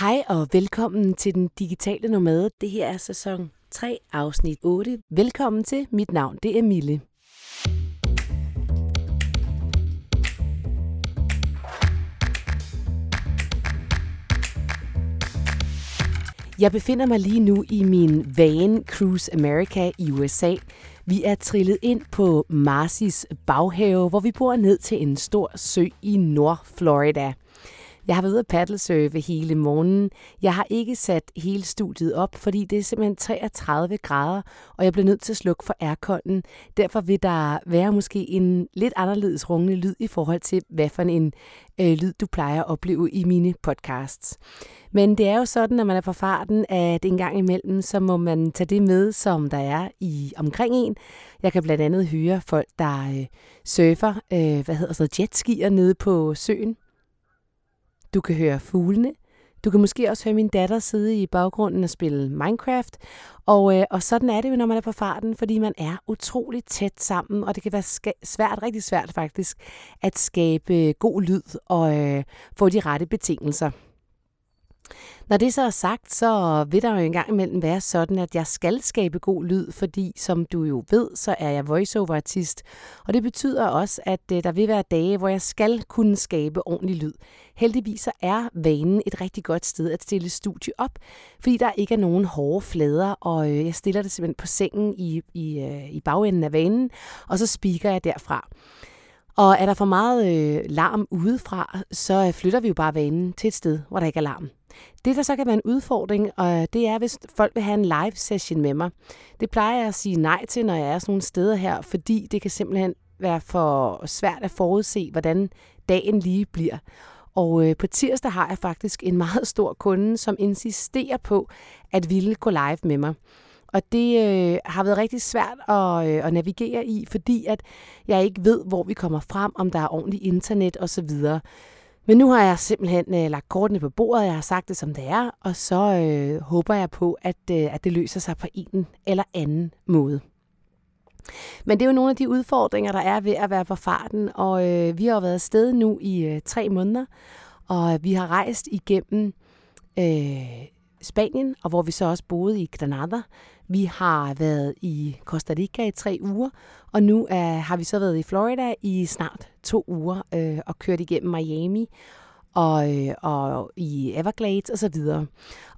Hej og velkommen til den digitale nomade. Det her er sæson 3, afsnit 8. Velkommen til. Mit navn det er Mille. Jeg befinder mig lige nu i min van Cruise America i USA. Vi er trillet ind på Marcis baghave, hvor vi bor ned til en stor sø i Nord-Florida. Jeg har været ude at paddlesurfe hele morgenen. Jeg har ikke sat hele studiet op, fordi det er simpelthen 33 grader, og jeg bliver nødt til at slukke for airconen. Derfor vil der være måske en lidt anderledes rungende lyd i forhold til, hvad for en øh, lyd du plejer at opleve i mine podcasts. Men det er jo sådan, når man er på farten, at en gang imellem, så må man tage det med, som der er i omkring en. Jeg kan blandt andet høre folk, der øh, surfer, øh, hvad hedder så, jetskier nede på søen. Du kan høre fuglene. Du kan måske også høre min datter sidde i baggrunden og spille Minecraft. Og, øh, og sådan er det jo, når man er på farten, fordi man er utroligt tæt sammen, og det kan være svært, rigtig svært faktisk, at skabe god lyd og øh, få de rette betingelser. Når det så er sagt, så vil der jo engang imellem være sådan, at jeg skal skabe god lyd, fordi som du jo ved, så er jeg voiceover-artist. Og det betyder også, at øh, der vil være dage, hvor jeg skal kunne skabe ordentlig lyd. Heldigvis så er vanen et rigtig godt sted at stille studie op, fordi der ikke er nogen hårde flader, og øh, jeg stiller det simpelthen på sengen i, i, øh, i bagenden af vanen, og så speaker jeg derfra. Og er der for meget øh, larm udefra, så øh, flytter vi jo bare vanen til et sted, hvor der ikke er larm. Det, der så kan være en udfordring, og det er, hvis folk vil have en live session med mig. Det plejer jeg at sige nej til, når jeg er sådan nogle steder her, fordi det kan simpelthen være for svært at forudse, hvordan dagen lige bliver. Og øh, på tirsdag har jeg faktisk en meget stor kunde, som insisterer på at ville gå live med mig. Og det øh, har været rigtig svært at, øh, at navigere i, fordi at jeg ikke ved, hvor vi kommer frem, om der er ordentligt internet osv. Men nu har jeg simpelthen øh, lagt kortene på bordet, jeg har sagt det som det er, og så øh, håber jeg på, at, øh, at det løser sig på en eller anden måde. Men det er jo nogle af de udfordringer, der er ved at være på farten, og øh, vi har jo været afsted nu i øh, tre måneder, og vi har rejst igennem øh, Spanien, og hvor vi så også boede i Granada. Vi har været i Costa Rica i tre uger, og nu er, har vi så været i Florida i snart to uger øh, og kørt igennem Miami og, øh, og i Everglades osv. Og,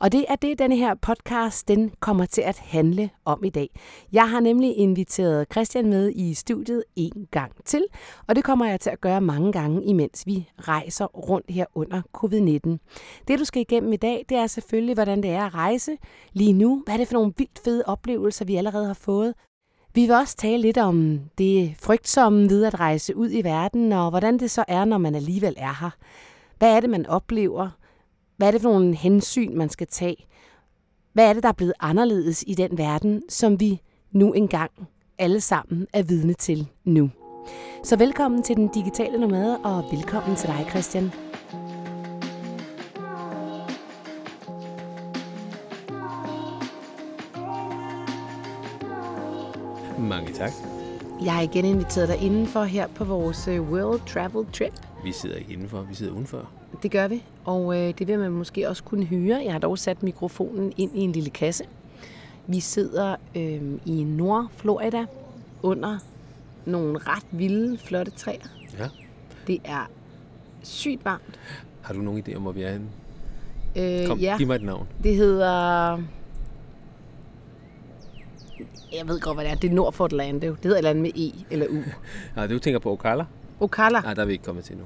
og det er det, denne her podcast den kommer til at handle om i dag. Jeg har nemlig inviteret Christian med i studiet en gang til, og det kommer jeg til at gøre mange gange, imens vi rejser rundt her under covid-19. Det, du skal igennem i dag, det er selvfølgelig, hvordan det er at rejse lige nu. Hvad er det for nogle vildt fede oplevelser, vi allerede har fået? Vi vil også tale lidt om det frygtsomme ved at rejse ud i verden, og hvordan det så er, når man alligevel er her. Hvad er det, man oplever? Hvad er det for nogle hensyn, man skal tage? Hvad er det, der er blevet anderledes i den verden, som vi nu engang alle sammen er vidne til nu? Så velkommen til den digitale nomade, og velkommen til dig, Christian. Mange tak. Jeg har igen inviteret dig indenfor her på vores øh, World Travel Trip. Vi sidder ikke indenfor, vi sidder udenfor. Det gør vi, og øh, det vil man måske også kunne høre. Jeg har dog sat mikrofonen ind i en lille kasse. Vi sidder øh, i Nord-Florida under nogle ret vilde, flotte træer. Ja. Det er sygt varmt. Har du nogen idé om, hvor vi er henne? Øh, Kom, ja, giv mig et navn. det hedder... Jeg ved godt, hvad det er. Det er nord for Orlando. Det hedder et eller andet med E eller U. Nej, du tænker på Ocala? Ocala. Nej, der er vi ikke kommet til nu.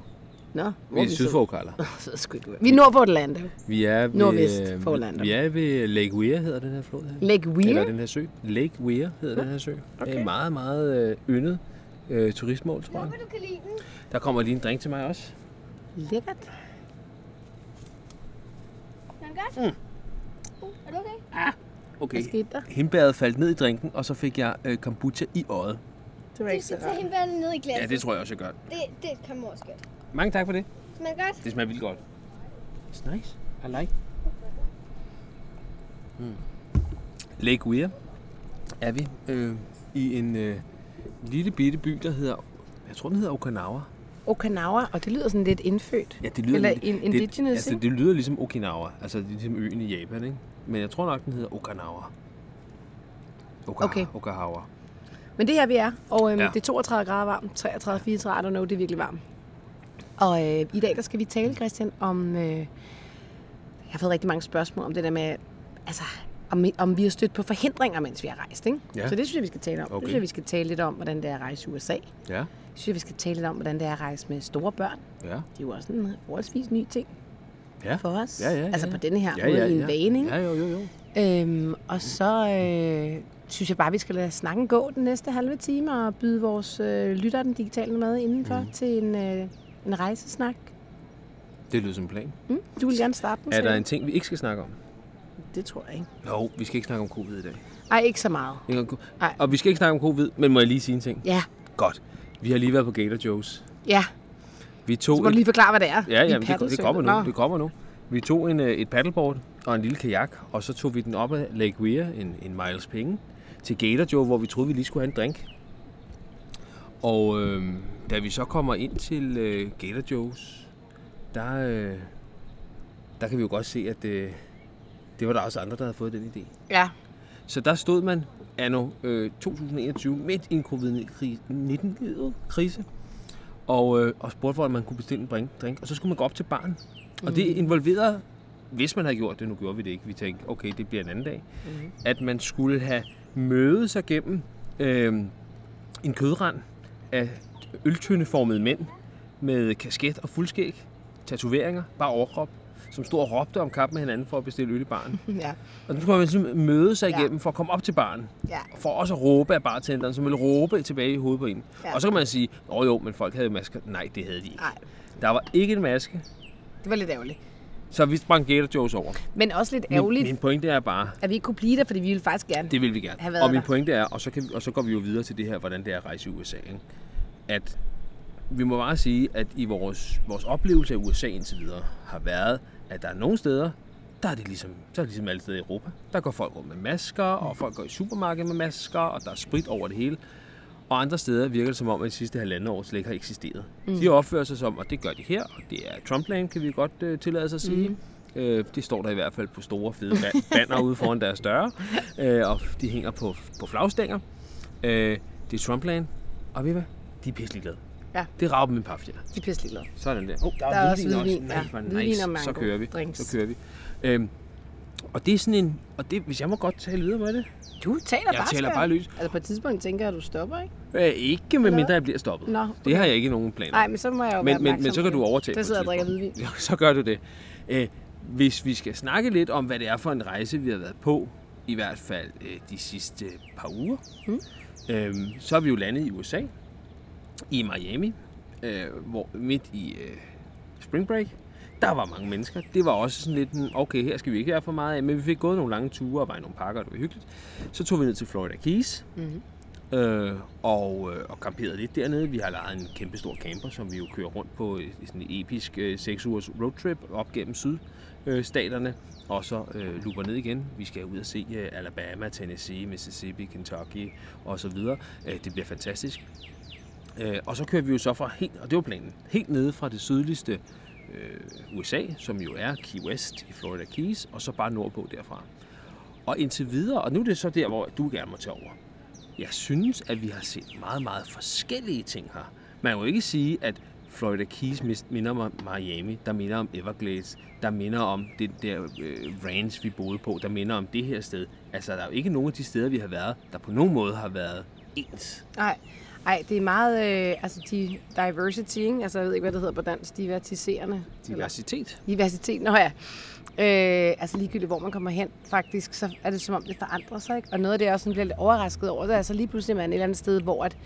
Nå, Vi er syd for Ocala. Så det sgu ikke være. Vi er nord for Orlando. Vi er ved, Nordvest øh, for Orlando. Vi er ved Lake Weir, hedder den her flod her. Lake Weir. Eller den her sø. Lake Weir hedder den her sø. Det er okay. en meget, meget øh, yndet øh, turistmål, tror jeg. du kan lide den. Der kommer lige en drink til mig også. Lækkert. Er den godt? Mm. Uh, er du okay? Hvad Okay. skete der? Hindbæret faldt ned i drinken, og så fik jeg øh, kombucha i øjet. Det var Du skal tage hende ned i glasset. Ja, det tror jeg også, jeg gør. Det, det kommer også godt. Mange tak for det. Smager det godt? Det smager vildt godt. It's nice. I like. Mm. Lake Weir er vi øh, i en øh, lille bitte by, der hedder, jeg tror den hedder Okinawa. Okinawa, og det lyder sådan lidt indfødt. Ja, det lyder Eller lidt- in- indigenous, det, altså, ikke? det lyder ligesom Okinawa, altså det er ligesom øen i Japan, ikke? Men jeg tror nok, den hedder Okinawa. Oka, Okay. Okahawa. Men det er her, vi er, og øhm, Ja. det er 32 grader varmt, 33, 34, I don't know, det er virkelig varmt. Og øh, i dag, der skal vi tale, Christian, om... Øh, jeg har fået rigtig mange spørgsmål om det der med, altså, om, om vi har stødt på forhindringer, mens vi har rejst, ikke? Ja. Så det synes jeg, vi skal tale om. Okay. Det synes jeg, vi skal tale lidt om, hvordan det er at rejse i USA. Ja, synes jeg, vi skal tale lidt om, hvordan det er at rejse med store børn. ja. Det er jo også en forholdsvis ny ting Ja. for os. Ja, ja, ja, altså på denne her Ja, måde ja, i en ja. vane, ikke? Ja, jo, jo, jo. Øhm, og så øh, synes jeg bare, vi skal lade snakken gå den næste halve time og byde vores øh, lytter den digitale mad indenfor mm. til en, øh, en rejsesnak. Det lyder som en plan. Mm? Du vil gerne starte den, Er der en ting, vi ikke skal snakke om? Det tror jeg ikke. Jo, vi skal ikke snakke om covid i dag. Ej, ikke så meget. Nej. Og vi skal ikke snakke om covid, men må jeg lige sige en ting? Ja, Godt. Vi har lige været på Gator Joe's. ja. Vi Så tog må du lige forklare, hvad det er. Ja, ja, det, det kommer nu. Nå. Det kommer nu. Vi tog en, øh, et paddleboard og en lille kajak, og så tog vi den op ad Lake Weir, en, en miles penge, til Gator Joe, hvor vi troede, vi lige skulle have en drink. Og øh, da vi så kommer ind til øh, Gator Joe's, der, øh, der kan vi jo godt se, at øh, det var der også andre, der havde fået den idé. Ja, Så der stod man anno øh, 2021 midt i en covid-19-krise, og, øh, og spurgte, hvor man kunne bestille en drink. Og så skulle man gå op til baren. Og det involverede, hvis man havde gjort det, nu gjorde vi det ikke, vi tænkte, okay, det bliver en anden dag, Mhm. at man skulle have mødet sig gennem øh, en kødrand af øltyndeformede mænd med kasket og fuldskæg, tatoveringer, bare overkrop, som stod og råbte om kap med hinanden for at bestille øl i baren. ja, Og nu skulle man simpelthen møde sig Ja. igennem for at komme op til baren. ja. For også at råbe af bartenderen, som ville råbe tilbage i hovedet på en. Ja. Og så kan man sige, åh jo, men folk havde masker. Nej, det havde de ikke. Nej, Der var ikke en maske, det var lidt ærgerligt. Så vi sprang Gator Joes over. Men også lidt Min, ærgerligt, min pointe er bare, at vi ikke kunne blive der, fordi vi ville faktisk gerne. det vil vi gerne. Have været Og min der. pointe er, og så, kan vi, og så går vi jo videre til det her, hvordan det er at rejse i USA. Ikke? At vi må bare sige, at i vores, vores oplevelse af USA indtil videre har været, at der er nogle steder, der er det ligesom, der er det ligesom alle steder i Europa. Der går folk rundt med masker, og folk går i supermarkedet med masker, og der er sprit over det hele. Og andre steder virker det som om, at de sidste halvandet år slet ikke har eksisteret. Mm. De opfører sig som, og det gør de her, og det er Trumpland, kan vi godt øh, tillade os at sige. Mm. Øh, det står der i hvert fald på store fede ba- banner ude foran deres døre, øh, og de hænger på, på flagstænger. Øh, det er Trumpland, og ved I hvad? De er pisselig glade. Ja. Det rager dem en pafjer. De er pisse ligeglade. Sådan der. Oh, der, Der er også hvidvin, ja. Hvidvin nice. og mango Så kører vi. drinks. Så kører vi. Øhm, og det er sådan en... Og det, hvis jeg må godt tale videre med det. Du taler Jeg bare taler bare løs. Altså på et tidspunkt tænker jeg, at du stopper, ikke? Øh, ikke med mindre jeg bliver stoppet. Nå, Det har jeg ikke nogen planer. Nej, men så må jeg jo være men, men, men så kan du det. overtage Så sidder jeg og drikker hvidvin. Ja, så gør du det. Øh, hvis vi skal snakke lidt om, hvad det er for en rejse, vi har været på, i hvert fald øh, de sidste par uger, Mm. øhm, så er vi jo landet i USA, i Miami, øh, hvor midt i øh, spring break, der var mange mennesker. Det var også sådan lidt, en, okay, her skal vi ikke være for meget af, men vi fik gået nogle lange ture og var i nogle parker, og det var hyggeligt. Så tog vi ned til Florida Keys, Mhm. øh, og, øh, og camperede lidt dernede. Vi har lejet en kæmpe stor camper, som vi jo kører rundt på i sådan en episk øh, 6 ugers roadtrip op gennem sydstaterne, og så øh, looper ned igen. Vi skal ud og se øh, Alabama, Tennessee, Mississippi, Kentucky osv. Øh, det bliver fantastisk. Øh, og så kører vi jo så fra helt, og det var planen, helt nede fra det sydligste øh, USA, som jo er Key West i Florida Keys, og så bare nordpå derfra. Og indtil videre, og nu er det så der, hvor du gerne må tage over. Jeg synes, at vi har set meget, meget forskellige ting her. Man kan jo ikke sige, at Florida Keys minder om Miami, der minder om Everglades, der minder om det der øh, ranch, vi boede på, der minder om det her sted. Altså, der er jo ikke nogen af de steder, vi har været, der på nogen måde har været ens. Nej, ej, det er meget, øh, altså de diversity, ikke? Altså, jeg ved ikke, hvad det hedder på dansk, divertiserende. Diversitet. Diversitet, nå ja. Øh, altså ligegyldigt, hvor man kommer hen, faktisk, så er det som om, det forandrer sig, ikke? Og noget af det, jeg også sådan bliver lidt overrasket over, det er altså lige pludselig, man er et eller andet sted, hvor at,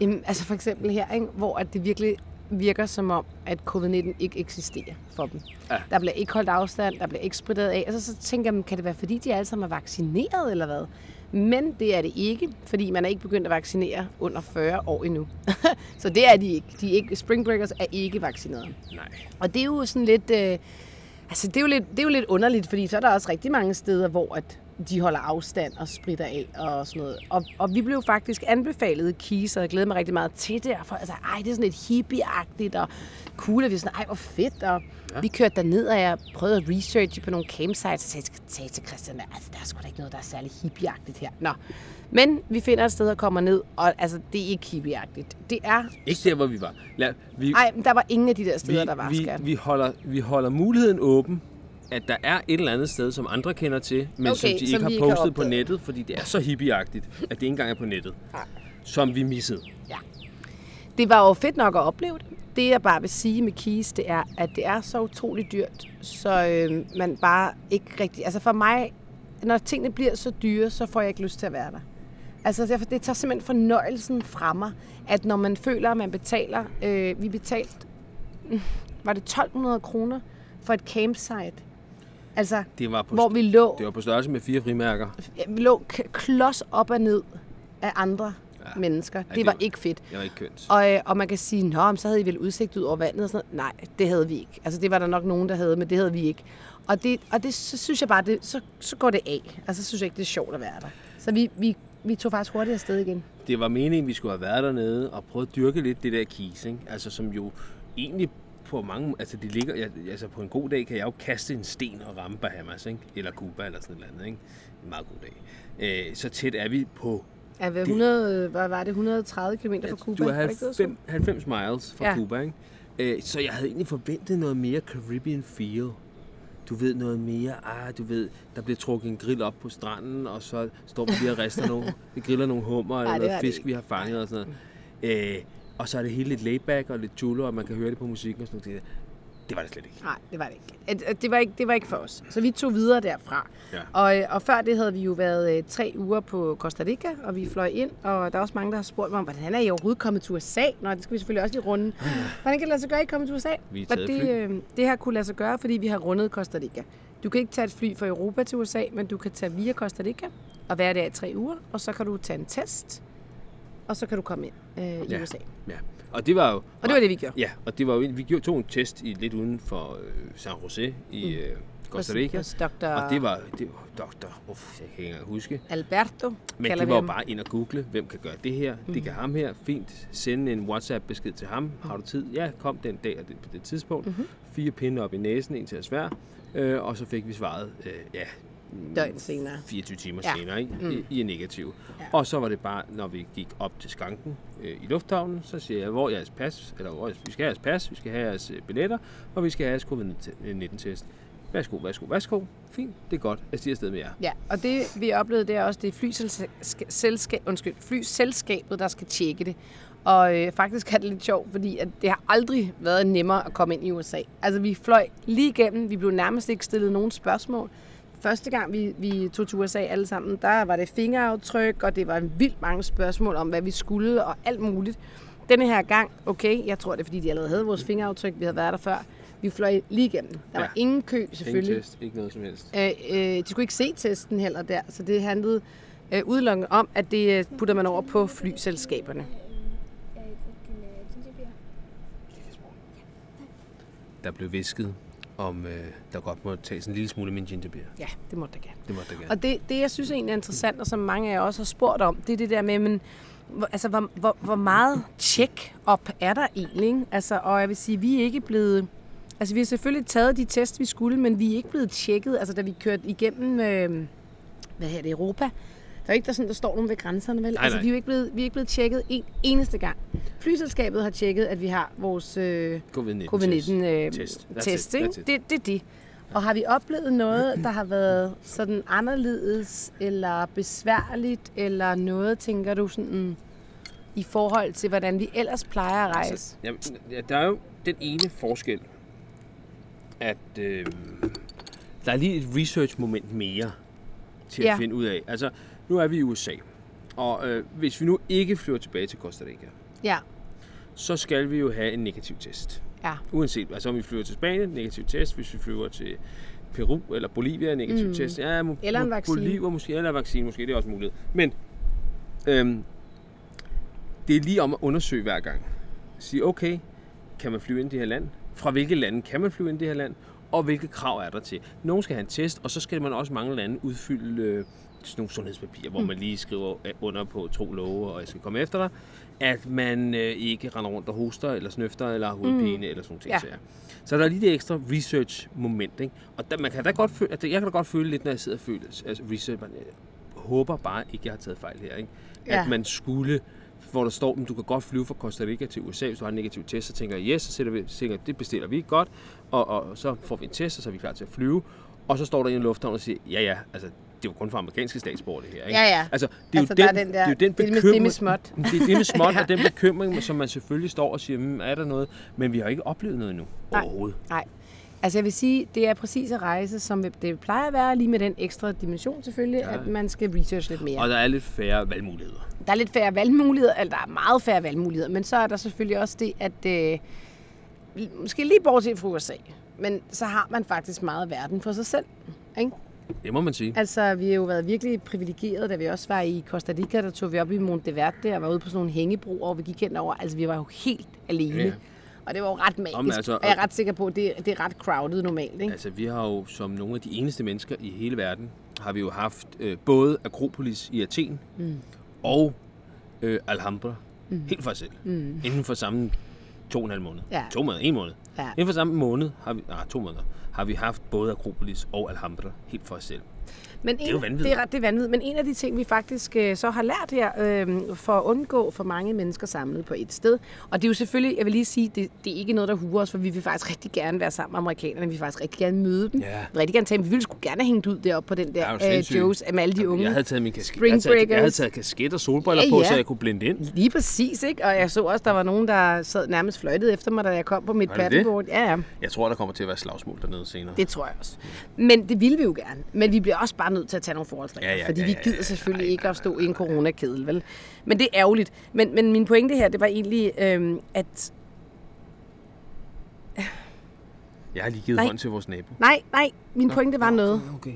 jamen, altså for eksempel her, ikke? hvor at det virkelig virker som om, at covid-19 ikke eksisterer for dem. Ja. Der bliver ikke holdt afstand, der bliver ikke spritet af. Altså, så tænker man, kan det være, fordi de alle sammen er vaccineret, eller hvad? Men det er det ikke, fordi man er ikke begyndt at vaccinere under 40 år endnu. så det er de ikke. De er ikke. Spring Breakers er ikke vaccineret. Nej. Og det er jo sådan lidt... Øh, altså, det er, jo lidt, det er jo lidt underligt, fordi så er der også rigtig mange steder, hvor at de holder afstand og spritter af og sådan noget. Og, og vi blev faktisk anbefalet Keys, og jeg glæder mig rigtig meget til det. For, altså, ej, det er sådan lidt hippieagtigt og cool, og vi er sådan, ej, hvor fedt. Og ja. vi kørte derned, og jeg prøvede at researche på nogle campsites, og sagde, sagde til Christian, altså, der er sgu da ikke noget, der er særlig hippieagtigt her. Nå, men vi finder et sted og kommer ned, og altså, det er ikke hippieagtigt. Det er... Ikke der, hvor vi var. Lad, vi, Nej, der var ingen af de der steder, vi, der var, vi, skat. vi, holder, vi holder muligheden åben, at der er et eller andet sted, som andre kender til, men Okay, som de som ikke har ikke har postet på opdaget. nettet, fordi det er så hippieagtigt, at det ikke engang er på nettet. Nej. Som vi missede. Ja. Det var jo fedt nok at opleve det. Det jeg bare vil sige med Keys, det er, at det er så utroligt dyrt, så øh, man bare ikke rigtig... Altså for mig, når tingene bliver så dyre, så får jeg ikke lyst til at være der. Altså det tager simpelthen fornøjelsen fra mig, at når man føler, at man betaler... Øh, vi betalte, var det 1200 kroner for et campsite? Altså, Det var på, hvor vi lå, det var på størrelse med fire frimærker. vi lå klods op og ned af andre Ja. ja. mennesker. det Det var var- ikke fedt. Det var ikke kønt. Og, øh, og man kan sige, Nå, så havde I vel udsigt ud over vandet og sådan noget. Nej, det havde vi ikke. Altså det var der nok nogen, der havde, men det havde vi ikke. Og det, og det så synes jeg bare, det, så, så går det af. Altså så synes jeg ikke, det er sjovt at være der. Så vi, vi, vi tog faktisk hurtigt afsted igen. Det var meningen, vi skulle have været dernede og prøvet at dyrke lidt det der kis, ikke? Altså som jo egentlig på mange, altså det ligger, jeg- altså på en god dag kan jeg jo kaste en sten og ramme Bahamas, ikke? Eller Cuba eller sådan noget andet, ikke? En meget god dag. Øh, så tæt er vi på, Er vi 100, hvad var det, 130 km fra Cuba? du er Var det ikke det, du sagde? 90, 90 miles fra Ja. ja. Cuba, ikke? Øh, så jeg havde egentlig forventet noget mere Caribbean feel. Du ved noget mere, ah, du ved, der bliver trukket en grill op på stranden, og så står vi lige og rister nogle, vi griller nogle hummer, eller det noget det fisk, vi har fanget og sådan noget. Øh, og så er det hele lidt layback og lidt chulo, og man kan høre det på musikken og sådan noget. Det var det slet ikke. Nej, det var det ikke. Det var ikke, det var ikke for os. Så vi tog videre derfra. Ja. Og, og før det havde vi jo været øh, tre uger på Costa Rica, og vi fløj ind, og der er også mange, der har spurgt mig, hvordan er I overhovedet kommet til USA? Nå, det skal vi selvfølgelig også lige runde. Hvordan kan det lade sig gøre, at I er kommet til USA? Vi er Og det, øh, det her kunne lade sig gøre, fordi vi har rundet Costa Rica. Du kan ikke tage et fly fra Europa til USA, men du kan tage via Costa Rica og være der i tre uger, og så kan du tage en test, og så kan du komme ind øh, i Ja. USA. Ja. Og det var jo... Og det var det, vi gjorde. Ja, og det var jo, vi gjorde, tog en test i lidt uden for øh, San Jose i øh, Costa Rica. Hos Dr. Og det var, det var doktor, uff, jeg kan ikke engang huske. Alberto, Men det var jo bare ind og google, hvem kan gøre det her. Mm. Det kan ham her. Fint. Sende en WhatsApp-besked til ham. Har du tid? Ja, kom den dag og det, på det tidspunkt. Mhm. Mm-hmm. Fire pinde op i næsen, en til at svær. Øh, og så fik vi svaret, øh, ja, Døgn senere. 24 timer Ja. senere, ikke? Mm. I, I er negativ. Ja. Og så var det bare, når vi gik op til skanken øh, i lufthavnen, så siger jeg, hvor er jeres pas, eller hvor, vi skal have jeres pas, vi skal have jeres øh, billetter, og vi skal have jeres covid-19-test. Værsgo, værsgo, værsgo. Fint, det er godt. Jeg stiger afsted med jer. Ja, og det vi oplevede, det er også, det er flyselskab, undskyld, flyselskabet, der skal tjekke det. Og øh, faktisk er det lidt sjovt, fordi at det har aldrig været nemmere at komme ind i USA. Altså vi fløj lige igennem, vi blev nærmest ikke stillet nogen spørgsmål. Første gang vi, vi tog til USA alle sammen, der var det fingeraftryk, og det var vildt mange spørgsmål om, hvad vi skulle og alt muligt. Denne her gang, okay, jeg tror det er, fordi de allerede havde vores fingeraftryk, vi havde været der før. Vi fløj lige igennem. Der var Ja. ingen kø, Ingen selvfølgelig. test, ikke noget som helst. Øh, øh, de skulle ikke se testen heller der, så det handlede øh, udelukkende om, at det øh, putter man over på flyselskaberne. Der blev visket, om øh, der godt må tages en lille smule af min gingerbeer. Ja, det måtte der gerne. Det måtte der gerne. Og det, det, jeg synes egentlig er interessant, og som mange af jer også har spurgt om, det er det der med, men, altså, hvor, hvor, hvor meget check-up er der egentlig? ikke? Altså, og jeg vil sige, vi er ikke blevet... Altså, vi har selvfølgelig taget de test, vi skulle, men vi er ikke blevet tjekket. Altså, da vi kørte igennem, øh, hvad her det, Europa, der er ikke der, sådan, der står nogen ved grænserne, vel? Nej, altså, nej. vi er jo ikke blevet, vi er ikke blevet tjekket en eneste gang. Flyselskabet har tjekket, at vi har vores øh, Covid-19 covid-19-test. Test. Øh, test, ikke? Det, det er det. Og har vi oplevet noget, der har været sådan anderledes, eller besværligt, eller noget, tænker du sådan, i forhold til, hvordan vi ellers plejer at rejse? Altså, jamen, ja, der er jo den ene forskel, at øh, der er lige et research-moment mere til Ja. at finde ud af. Altså, nu er vi i USA, og øh, hvis vi nu ikke flyver tilbage til Costa Rica, Ja, så skal vi jo have en negativ test. ja, Uanset, altså om vi flyver til Spanien, negativ test. Hvis vi flyver til Peru eller Bolivia, negativ Mm. test. Ja, må, Eller en vaccine. Bolivia måske, eller en vaccine måske, det er også muligt. Men øhm, det er lige om at undersøge hver gang. Sige, okay, kan man flyve ind i det her land? Fra hvilke lande kan man flyve ind i det her land? og hvilke krav er der til. Nogle skal have en test, og så skal man også mange lande udfylde øh, sådan nogle sundhedspapirer, hvor man lige skriver øh, under på to love, og jeg skal komme efter dig, at man øh, ikke render rundt og hoster, eller snøfter, eller har hovedpine, mm. eller sådan nogle ting. Ja. Så der er lige det ekstra research-moment, ikke? Og der, man kan da godt føle, at jeg kan da godt føle lidt, når jeg sidder og føler altså research, man, jeg håber bare ikke, jeg har taget fejl her, ikke? Ja. At man skulle hvor der står, at du kan godt flyve fra Costa Rica til USA, hvis du har en negativ test, så tænker jeg, yes, så sætter vi, tænker det bestiller vi godt, og, og, så får vi en test, og så er vi klar til at flyve. Og så står der en i en lufthavn og siger, ja ja, altså det er jo kun for amerikanske statsborgere det her, ikke? Ja, ja. Altså, det er Altså, jo den, er den der- det er jo den det er med- det er bekymring, med småt. Det er det med småt, og den bekymring, som man selvfølgelig står og siger, hmm, er der noget? Men vi har ikke oplevet noget endnu Nej. overhovedet. Nej. Altså jeg vil sige, det er præcis at rejse, som det plejer at være, lige med den ekstra dimension selvfølgelig, ja. Ja. at man skal research lidt mere. Og der er lidt færre valgmuligheder. Der er lidt færre valgmuligheder, eller der er meget færre valgmuligheder, men så er der selvfølgelig også det, at øh, måske lige bortset fra USA, men så har man faktisk meget verden for sig selv. Ikke? Det må man sige. Altså, vi har jo været virkelig privilegerede, da vi også var i Costa Rica, der tog vi op i Monteverde og var ude på sådan nogle hængebroer, og vi gik hen over. Altså, vi var jo helt alene. Ja. Og det var jo ret magisk. Jamen, altså, og jeg er ret sikker på, at det, det er ret crowded normalt. Ikke? Altså, vi har jo som nogle af de eneste mennesker i hele verden, har vi jo haft øh, både Akropolis i Athen mm. og øh, Alhambra mm. helt for os selv. Mm. Inden for samme to og en halv måned. Ja. To måneder, en måned. Ja. Inden for samme måned, har vi, nej, to måneder, har vi haft både Akropolis og Alhambra helt for os selv. Men en, er jo vanvittigt. Det er, ret- det er vanvittigt. Men en af de ting, vi faktisk øh, så har lært her, øh, for at undgå for mange mennesker samlet på et sted, og det er jo selvfølgelig, jeg vil lige sige, det, det er ikke noget, der huer os, for vi vil faktisk rigtig gerne være sammen med amerikanerne. Vi vil faktisk rigtig gerne møde dem. Ja. Vi vil rigtig gerne tage dem. Vi ville sgu gerne have hængt ud deroppe på den Det er der øh. Joes med alle de unge. Jeg havde taget min kasket, jeg havde taget, jeg havde taget kasket og solbriller Ja, på, ja. så jeg kunne blende ind. Lige præcis, ikke? Og jeg så også, der var nogen, der sad nærmest fløjtede efter mig, da jeg kom på mit det det? paddleboard. Ja, ja. Jeg tror, der kommer til at være slagsmål dernede senere. Det tror jeg også. Men det ville vi jo gerne. Men vi bliver også bare nødt til at tage nogle forholdsregler. Ja, ja, fordi ja, vi ja, gider ja. selvfølgelig Nej, ikke nej, at stå i en coronakedel, vel? Men det er ærgerligt. Men, men min pointe her, det var egentlig, øhm, at... Jeg har lige givet Nej. hånd til vores nabo. Nej, nej, min pointe var Nå, noget. Okay.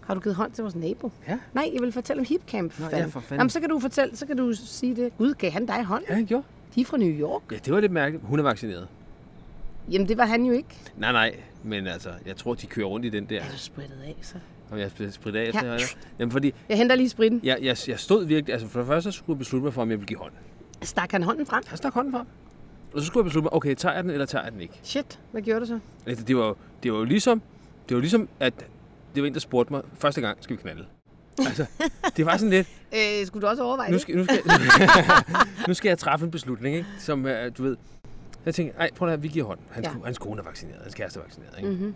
Har du givet hånd til vores nabo? Ja. Nej, jeg vil fortælle om Hipcamp. Nå, fanden. ja, for fanden. Jamen, så kan du fortælle, så kan du sige det. Gud, gav han dig hånd? Ja, han gjorde. De er fra New York. Ja, det var lidt mærkeligt. Hun er vaccineret. Jamen, det var han jo ikke. Nej, nej, men altså, jeg tror, de kører rundt i den der. Er du spredt af, så? Og jeg bliver spritet af Ja. Jamen, fordi Jeg henter lige spritten. jeg, jeg, jeg stod virkelig... Altså, for det første skulle jeg beslutte mig for, om jeg ville give hånd. Stak han hånden frem? Jeg stak hånden frem. Og så skulle jeg beslutte mig, okay, tager jeg den, eller tager jeg den ikke? Shit, hvad gjorde du så? Altså, det var, det var jo ligesom, det var ligesom, at det var en, der spurgte mig, første gang skal vi knalde. Altså, det var sådan lidt, Øh, skulle du også overveje nu det? skal, nu skal, nu skal jeg træffe en beslutning, ikke? Som, øh, du ved, jeg tænkte, ej, prøv at vi giver hånd. Hans, Ja. hans kone er vaccineret, hans kæreste er vaccineret, ikke? Mhm.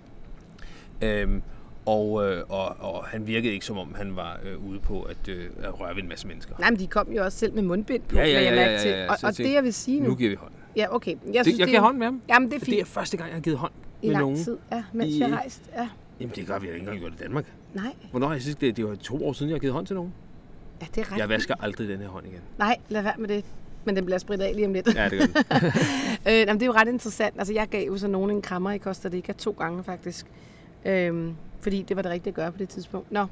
Øhm, og, øh, og, og han virkede ikke som om, han var øh, ude på at, øh, at røre ved en masse mennesker. Nej, men de kom jo også selv med mundbind på, Ja, ja, ja, mærke ja, til. ja, ja. Og, og det, jeg vil sige nu... Nu giver vi hånd. Ja, okay. Jeg, Det, synes, jeg det, giver hånd med ham. Jamen, det er Det fint. er første gang, jeg har givet hånd I med lang nogen. tid, ja, mens I- jeg rejst. Ja. Jamen, det gør vi jo ikke engang gjort i Danmark. Nej, Hvornår har jeg sidst? Det, det var to år siden, jeg har givet hånd til nogen. ja, det er ret. Jeg vasker aldrig den her hånd igen. Nej, lad være med det. Men den bliver spredt af lige om lidt. Ja, det gør den. øh, jamen, det er jo ret interessant. Altså, jeg gav jo så nogen en krammer i Costa Rica to gange faktisk. Øhm, fordi det var det rigtige at gøre på det tidspunkt. Nå.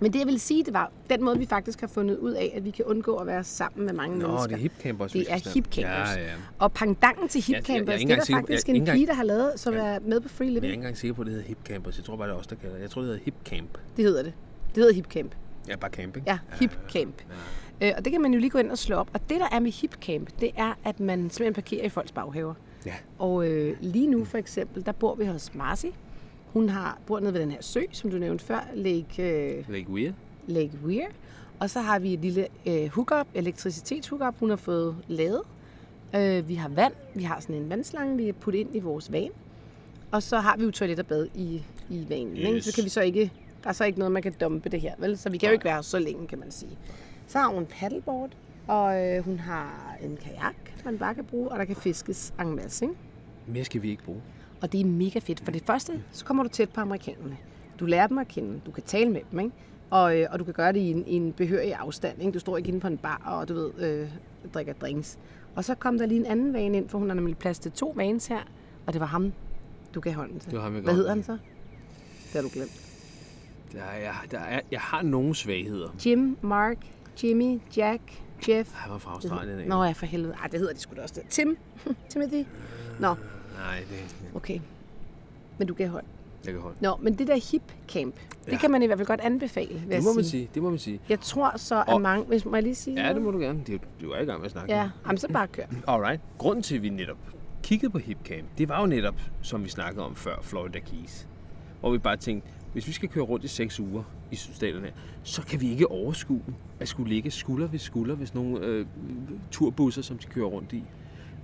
Men det jeg vil sige, det var den måde, vi faktisk har fundet ud af, at vi kan undgå at være sammen med mange Nå, mennesker. det er hipcampers. Det er hipcampers. Ja, ja. Og pangdangen til jeg- jeg er hipcampers, ikke det er der på- faktisk jeg en pige, der har lavet, som Ja. er med på Free Men jeg er Living. ikke engang sikker på, at det hedder hipcampers. Jeg tror bare, det er os, der kalder det. Jeg tror, det hedder hipcamp. Det hedder det. Det hedder hipcamp. Ja, bare camping. Ja, hipcamp. Øh, og det kan man jo lige gå ind og slå op. Og det, der er med hipcamp, det er, at man simpelthen parkerer i folks baghaver. Ja. Og øh, lige nu for eksempel, der bor vi hos Marcy. Hun har bor nede ved den her sø, som du nævnte før, Lake, øh, Lake Weir. Lake Weir. Og så har vi et lille øh, hookup, elektricitetshookup, hun har fået lavet. Øh, vi har vand, vi har sådan en vandslange, vi har puttet ind i vores van. Og så har vi jo toilet og bad i, i vanen. Ikke? Yes. Så kan vi så ikke, der er så ikke noget, man kan dumpe det her, vel? Så vi kan jo ikke være så længe, kan man sige. Så har hun en paddleboard, og øh, hun har en kajak, man bare kan bruge, og der kan fiskes en masse, ikke? Mere skal vi ikke bruge. Og det er mega fedt. For det første, så kommer du tæt på amerikanerne. Du lærer dem at kende. Du kan tale med dem, ikke? Og, øh, og du kan gøre det i en, i en behørig afstand. Ikke? Du står ikke inde på en bar og du ved, øh, drikker drinks. Og så kom der lige en anden vane ind, for hun har nemlig plads til to vanes her. Og det var ham, du gav hånden til. Det var ham, jeg Hvad hedder han så? Det har du glemt. Der er, jeg, der er, jeg har nogle svagheder. Jim, Mark, Jimmy, Jack, Jeff. Han var fra Australien. ikke? Nå ja, for helvede. Ej, det hedder de sgu da også. Det. Tim. Timothy. Nå, Nej, det, okay. Men du kan holde. Jeg kan holde. Nå, men det der hip camp, det Ja. kan man i hvert fald godt anbefale, vil Det må man sige. sige. Det må man sige. Jeg tror så, at Og- mange... Hvis, må jeg lige sige Ja, det noget? må du gerne. Det er Du er i gang med at snakke. Ja, jamen, så bare kør. Alright. Grunden til, at vi netop kiggede på HipCamp, det var jo netop, som vi snakkede om før, Florida Keys. Hvor vi bare tænkte, hvis vi skal køre rundt i seks uger i sydstaterne, så kan vi ikke overskue at skulle ligge skulder ved skulder, hvis nogle øh, turbusser, som de kører rundt i.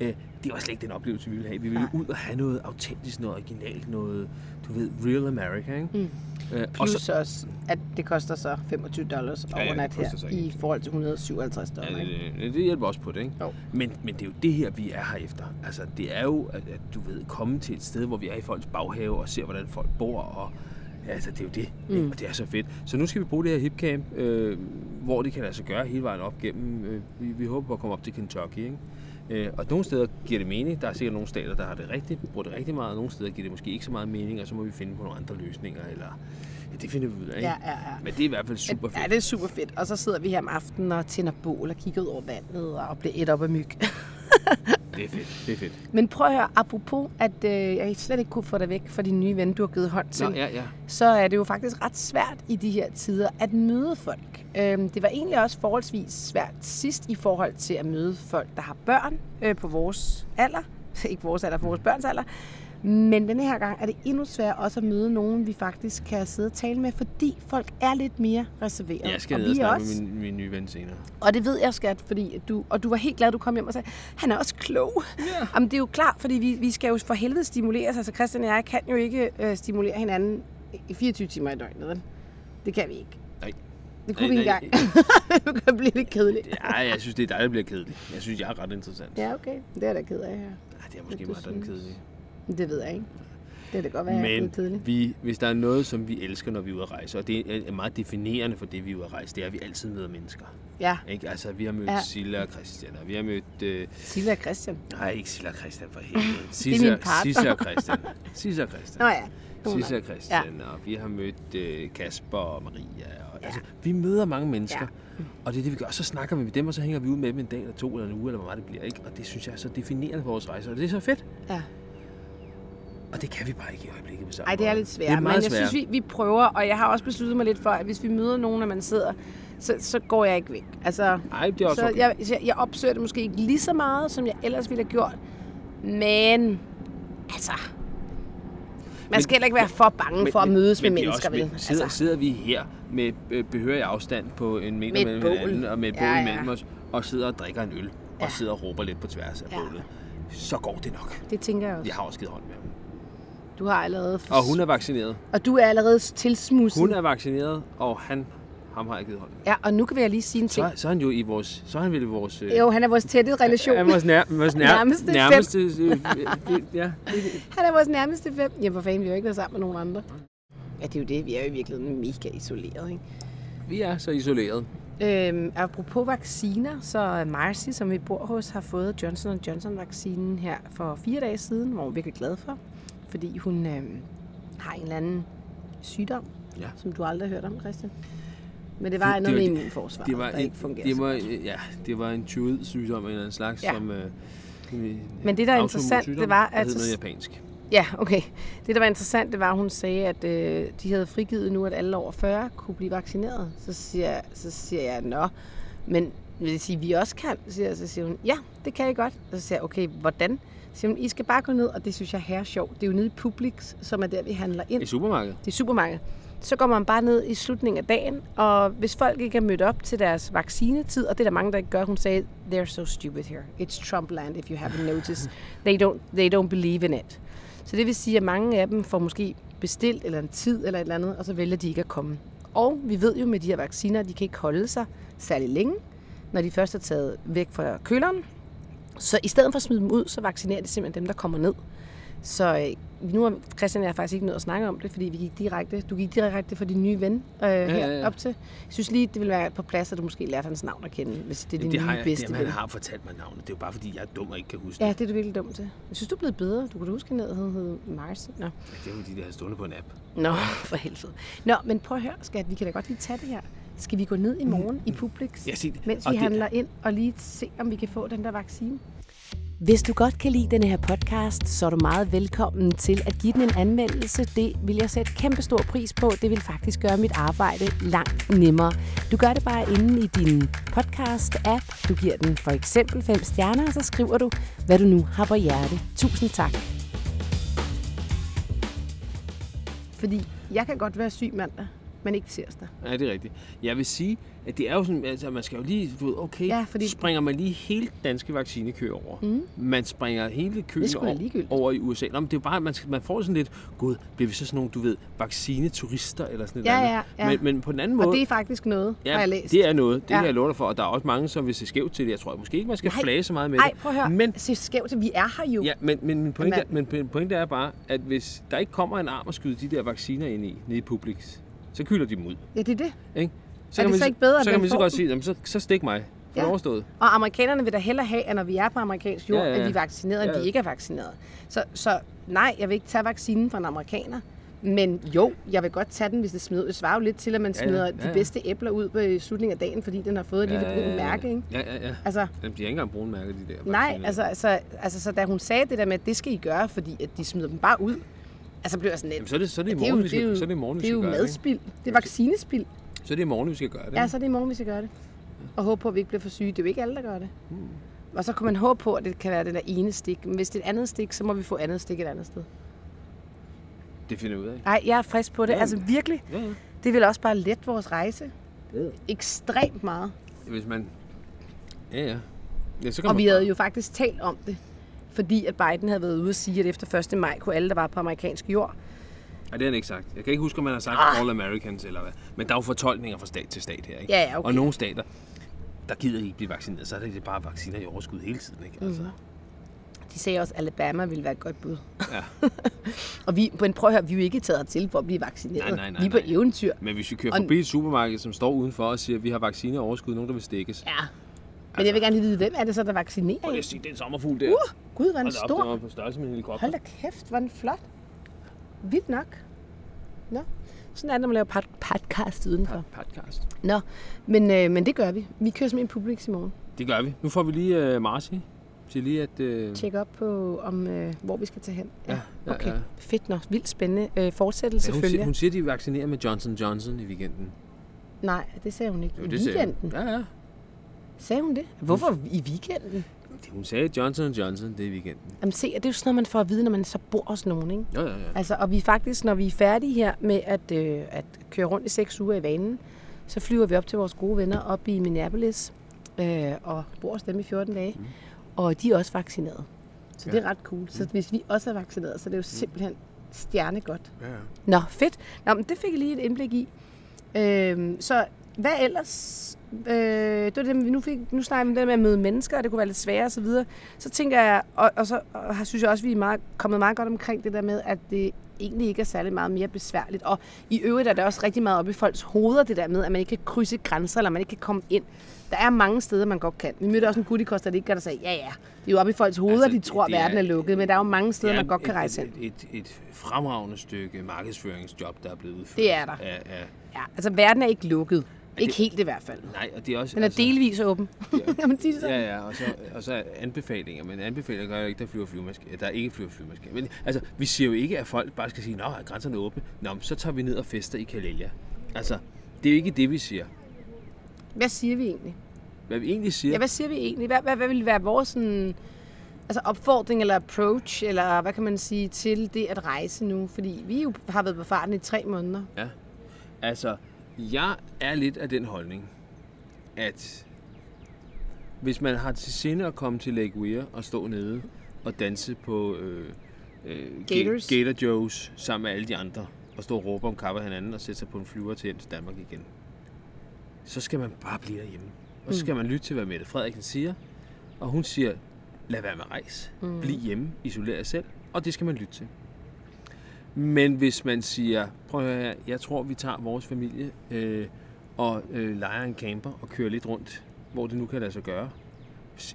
Øh, det var slet ikke den oplevelse, vi ville have. Vi ville Nej. ud og have noget autentisk, noget originalt, noget, du ved, real America, ikke? Mm. Øh, og Plus så, så, også, at det koster så 25 dollars Ja, ja, overnat her, så i forhold til 157 Ja, dollars. ikke? det, det, det hjælper også på det, ikke? Jo. Men, men det er jo det her, vi er her efter. Altså, det er jo, at, at du ved, komme til et sted, hvor vi er i folks baghave og ser, hvordan folk bor, og altså, det er jo det, mm. og det er så fedt. Så nu skal vi bruge det her hipcamp, øh, hvor det kan lade sig gøre hele vejen op gennem, øh, vi, vi håber på at komme op til Kentucky, ikke? Øh, og nogle steder giver det mening. Der er sikkert nogle stater, der har det rigtigt, bruger det rigtig meget, og nogle steder giver det måske ikke så meget mening, og så må vi finde på nogle andre løsninger, eller ja, det finder vi ud af, ikke? Ja, ja, ja. Men det er i hvert fald super fedt. Ja, det er super fedt. Og så sidder vi her om aftenen og tænder bål og kigger ud over vandet og bliver et op af myg. Det er fedt, det er fedt. Men prøv at høre, apropos, at øh, jeg slet ikke kunne få dig væk fra din nye ven, du har givet hånd til. Nå, ja, ja. så er det jo faktisk ret svært i de her tider at møde folk. Øhm, det var egentlig også forholdsvis svært sidst i forhold til at møde folk, der har børn øh, på vores alder. Ikke vores alder, på vores børns alder. Men denne her gang er det endnu sværere også at møde nogen, vi faktisk kan sidde og tale med, fordi folk er lidt mere reserveret. Jeg skal og vi snakke også, med min, min nye ven senere. og det ved jeg, skat, fordi at du, og du var helt glad, du kom hjem og sagde, han er også klog. Ja. Jamen, det er jo klart, fordi vi, vi skal jo for helvede stimuleres. Altså, Christian og jeg kan jo ikke øh, stimulere hinanden i 24 timer i døgnet, vel? Det kan vi ikke. Nej. Det kunne Nej, vi ikke nej. engang. det kan blive lidt kedeligt. Ja, jeg synes, det er dig, der bliver kedeligt. Jeg synes, jeg er ret interessant. Ja, okay. Det er da ked af, ja. Nej, det er måske mig, der er Det ved jeg ikke. Det kan godt være, Men kedelig. vi, hvis der er noget, som vi elsker, når vi er ude at rejse, og det er meget definerende for det, vi er ude at rejse, det er, at vi altid møder mennesker. Ja, Ikke? Altså, vi har mødt Ja. Silla og Christian, og vi har mødt... Øh, Silja og Christian. nej, ikke Silla og Christian for helvede. Sissa. Sissa og Christian. Sissa og Christian. Nå ja. Sissa og Christian, ja. og vi har mødt øh, Kasper og Maria. Og, Ja. altså, vi møder mange mennesker, ja. og det er det, vi gør. Og så snakker vi med dem, og så hænger vi ud med dem en dag eller to eller en uge, eller hvor meget det bliver. Ikke? Og det synes jeg er så definerende for vores rejse, og det er så fedt. Ja. Og det kan vi bare ikke i øjeblikket med sammen. Ej, det er lidt svært, Det er men jeg svært. synes, vi, vi prøver, og jeg har også besluttet mig lidt for, at hvis vi møder nogen, og man sidder, så, så går jeg ikke væk. Altså, Ej, det er også så okay. jeg, jeg, jeg opsøger det måske ikke lige så meget, som jeg ellers ville have gjort, men altså, man Men- skal heller ikke være for bange for at mødes med det er mennesker, også, vel? men Sidder, Altså, sidder vi her med behørig afstand på en meter Med mellem hinanden, og med et bål Ja, ja. os, og sidder og drikker en øl, Ja. og sidder og råber lidt på tværs af Ja. bålet, så går det nok. det tænker jeg også. Jeg har også givet hånd med. Du har allerede... Og hun er vaccineret. og du er allerede tilsmusset. Hun er vaccineret, og han, ham har jeg givet hånd med. Ja, og nu kan jeg lige sige en ting. Så, så er han jo i vores, så er han vel i vores... Øh, Jo, han er vores tætte relation. han er vores, nær, vores nær, Nærmeste nærmeste øh, øh, det- ja, Han er vores nærmeste fem. Ja, for fanden, vi har jo ikke været sammen med nogen andre. Ja, det er jo det. Vi er jo i virkeligheden mega isoleret, ikke? vi er så isoleret. Øhm, apropos vacciner, så Marcy, som vi bor hos, har fået Johnson Johnson-vaccinen her for fire dage siden, hvor hun er virkelig glad for, fordi hun øhm, har en eller anden sygdom, Ja. som du aldrig har hørt om, Christian. Men det var Det- noget det med var- immunforsvaret, Det var, der en, ikke fungerer det var, øh, ja, det var en tyvet sygdom af en eller anden slags, Ja. som... Øh, Men det, der er interessant, det var, at... Det noget japansk. Ja, okay. Det, der var interessant, det var, at hun sagde, at øh, de havde frigivet nu, at alle over 40 kunne blive vaccineret. Så siger, jeg- så siger jeg, nå, men vil det sige, at vi også kan? Så siger, jeg- så siger hun, ja, det kan I godt. Og så siger jeg, okay, hvordan? Så siger I skal bare gå ned, og det synes jeg er sjovt. Det er jo nede i Publix, som er der, vi handler ind. I supermarkedet. Det er supermarkedet. Så går man bare ned i slutningen af dagen, og hvis folk ikke er mødt op til deres vaccinetid, og det er der mange, der ikke gør, hun sagde, they're so stupid here. It's Trumpland, if you haven't noticed. They don't, they don't believe in it. Så det vil sige, at mange af dem får måske bestilt eller en tid eller et eller andet, og så vælger de ikke at komme. Og vi ved jo med de her vacciner, at de kan ikke holde sig særlig længe, når de først er taget væk fra køleren. Så i stedet for at smide dem ud, så vaccinerer de simpelthen dem, der kommer ned. Så øh, nu har Christian og jeg faktisk ikke nødt at snakke om det, fordi vi gik direkte, du gik direkte for din nye ven øh, ja, her ja, ja. op til. Jeg synes lige, det ville være på plads, at du måske lærte hans navn at kende, hvis det er din det nye har jeg, bedste det, ven. han har fortalt mig navnet. Det er jo bare, fordi jeg er dum og ikke kan huske Ja, det. det er du virkelig dum til. Jeg synes, du er blevet bedre. Du da huske, at han hed Marcy. Nå. Det er fordi, det har stående på en app. Nå, for helvede. Nå, men prøv at høre, skat. Vi kan da godt lige tage det her. Skal vi gå ned i morgen i Publix, Ja, sig det. mens Og vi det- handler ind, og lige se, om vi kan få den der vaccine? Hvis du godt kan lide denne her podcast, så er du meget velkommen til at give den en anmeldelse. Det vil jeg sætte kæmpe stor pris på. Det vil faktisk gøre mit arbejde langt nemmere. Du gør det bare inde i din podcast-app. Du giver den for eksempel 5 stjerner, og så skriver du, hvad du nu har på hjerte. Tusind tak. Fordi jeg kan godt være syg mandag, men ikke tirsdag. Ja, det er rigtigt. Jeg vil sige, at det er jo sådan, altså man skal jo lige, du ved, okay, Ja, ja, fordi- springer man lige hele danske vaccinekø over. Mm. Man springer hele køen er over, over i USA. Nå, men det er jo bare, man, skal, man får sådan lidt, gud, bliver vi så sådan nogle, du ved, vaccineturister eller sådan Ja, noget. ja, ja. Men, men på den anden måde, Og det er faktisk noget, har jeg læst. det er noget. Det Ja. ja. kan jeg love dig for. Og der er også mange, som vil se skævt til det. Jeg tror måske ikke, man skal Nej. flage så meget med Nej, det. prøv at høre. Men, Se skævt til, vi er her jo. ja, men, men, min pointe, er, Mand. men pointe er bare, at hvis der ikke kommer en arm og skyder de der vacciner ind i, nede i Publix, så kylder de dem ud. ja det er det. Ikke? Er det så ikke bedre, så man kan man så godt sige, jamen, så, så stik mig. For Ja. ja. overstået. Og amerikanerne vil da hellere have, at når vi er på amerikansk jord, ja, Ja, ja, ja. at vi er vaccineret, end Ja. de ikke er vaccineret. Så, så nej, jeg vil ikke tage vaccinen fra en amerikaner. Men jo, jeg vil godt tage den, hvis det smider. Det svarer jo lidt til, at man Ja, ja. smider Ja, de ja. bedste æbler ud på slutningen af dagen, fordi den har fået et lille brunt mærke. Ikke? Ja, ja, ja. Altså, Jamen, de har ikke engang brune mærker, de der nej, altså, altså, altså, så da hun sagde det der med, at det skal I gøre, fordi at de smider dem bare ud, altså blev jeg sådan lidt, Jamen, så er det, så er det i det er jo, morgen, vi det er skal, jo, så er det i morgen, vi det er skal jo gøre det. ikke? madspild. Det er vaccinespild. Så er det i morgen, vi skal gøre det. Ja, så er det i morgen, vi skal gøre det. Og håbe på, at vi ikke bliver for syge. Det er jo ikke alle, der gør det. Og så kan man håbe på, at det kan være den der ene stik. Men hvis det er et andet stik, så må vi få andet stik et andet sted. Det finder vi ud af. Nej, jeg er frisk på det. Ja. Altså virkelig. Ja, ja. Det vil også bare lette vores rejse. Ja. Ekstremt meget. Hvis man... Ja, ja. ja så kan Og man vi havde bare- jo faktisk talt om det. Fordi at Biden havde været ude og sige, at efter 1. maj kunne alle, der var på amerikansk jord. Nej, det har han ikke sagt. Jeg kan ikke huske, om man har sagt Ah. All Americans eller hvad. Men der er jo fortolkninger fra stat til stat her, ikke? Ja, ja, okay. Og nogle stater, der gider ikke blive vaccineret, så er det bare vacciner i overskud hele tiden, ikke? Altså, De sagde også, at Alabama ville være et godt bud. ja. Og vi, men prøv at høre, vi er jo ikke taget til for at blive vaccineret. Nej, nej, nej, vi er på nej. eventyr. Men hvis vi kører Og- forbi et supermarked, som står udenfor og siger, at vi har vacciner i overskud, nogen der vil stikkes. Ja. Men jeg vil gerne lige vide, hvem er det så, der vaccinerer? Prøv lige at se den sommerfugl der. Uh, gud, hvor er den da op, stor. den var på størrelse med en helikopter. Hold da kæft, hvor er den flot. Vildt nok. Nå, sådan er det, når man laver pod- podcast udenfor. Podcast. Nå, men, øh, men det gør vi. Vi kører simpelthen Publix i morgen. Det gør vi. Nu får vi lige uh, Marci til lige at... Uh, Tjek op på, om, øh, hvor vi skal tage hen. Ja, ja, okay. ja. Fedt nok. Vildt spændende. Øh, fortsættelse ja, hun, følger. siger, hun siger, at de vaccinerer med Johnson Johnson i weekenden. Nej, det sagde hun ikke. Jo, I det sagde hun. weekenden. Ja, ja. Sagde hun det? Hvorfor i weekenden? Hun sagde Johnson Johnson, det er i weekenden. Jamen se, det er jo sådan noget, man får at vide, når man så bor hos nogen, ikke? Ja, ja, ja. Altså, og vi faktisk, når vi er færdige her med at, øh, at køre rundt i seks uger i vanen, så flyver vi op til vores gode venner op i Minneapolis øh, og bor hos dem i 14 dage. Mm. Og de er også vaccineret. Så ja. det er ret cool. Så hvis vi også er vaccineret, så er det jo simpelthen stjernegodt. ja, ja. Nå, fedt. Nå, men det fik jeg lige et indblik i. Øhm, så hvad ellers? Øh, det var det, nu, fik, nu snakker vi om det der med at møde mennesker, og det kunne være lidt sværere osv. Så, videre. så tænker jeg, og, og så og synes jeg også, at vi er meget, kommet meget godt omkring det der med, at det egentlig ikke er særlig meget mere besværligt. Og i øvrigt er der også rigtig meget op i folks hoveder, det der med, at man ikke kan krydse grænser, eller man ikke kan komme ind. Der er mange steder, man godt kan. Vi mødte også en gut i Costa Rica, der sagde, ja ja, det er jo op i folks hoveder, Altså, de tror, at det er- verden er lukket, men der er jo mange steder, Det er man godt kan rejse hen. et, et, et fremragende stykke markedsføringsjob, der er blevet udført. Det er der. Af, af, Ja, altså verden er ikke lukket. Ikke det- helt i hvert fald. nej, og det er også... Den er delvis åben. kan man sige sådan? Ja, ja, og så, og så anbefalinger. Men anbefalinger gør jo ikke, der flyver flyvemaskiner. Der ikke flyver flyvemaskiner. Men altså, vi siger jo ikke, at folk bare skal sige, Nå, er grænserne åbne? Nå, men så tager vi ned og fester i Kalelia. Altså, det er jo ikke det, vi siger. Hvad siger vi egentlig? Hvad vi egentlig siger, Ja, hvad siger vi egentlig? Hvad, hvad, hvad vil være vores sådan, altså opfordring eller approach, eller hvad kan man sige, til det at rejse nu? Fordi vi jo har været på farten i tre måneder. Ja. Altså, jeg er lidt af den holdning, at hvis man har til sinde at komme til Lake Weir og stå nede og danse på øh, øh, Ga- Gators. Gator Joes sammen med alle de andre, og stå og råbe om kapper hinanden og sætte sig på en flyver til hjem til Danmark igen, så skal man bare blive derhjemme. Og så skal man lytte til, hvad Mette Frederiksen siger. Og hun siger, lad være med at rejse. Mm. Bliv hjemme, isoler jer selv. Og det skal man lytte til. Men hvis man siger, prøv at høre her, jeg tror, vi tager vores familie øh, og øh, leger en camper og kører lidt rundt, hvor det nu kan lade sig gøre,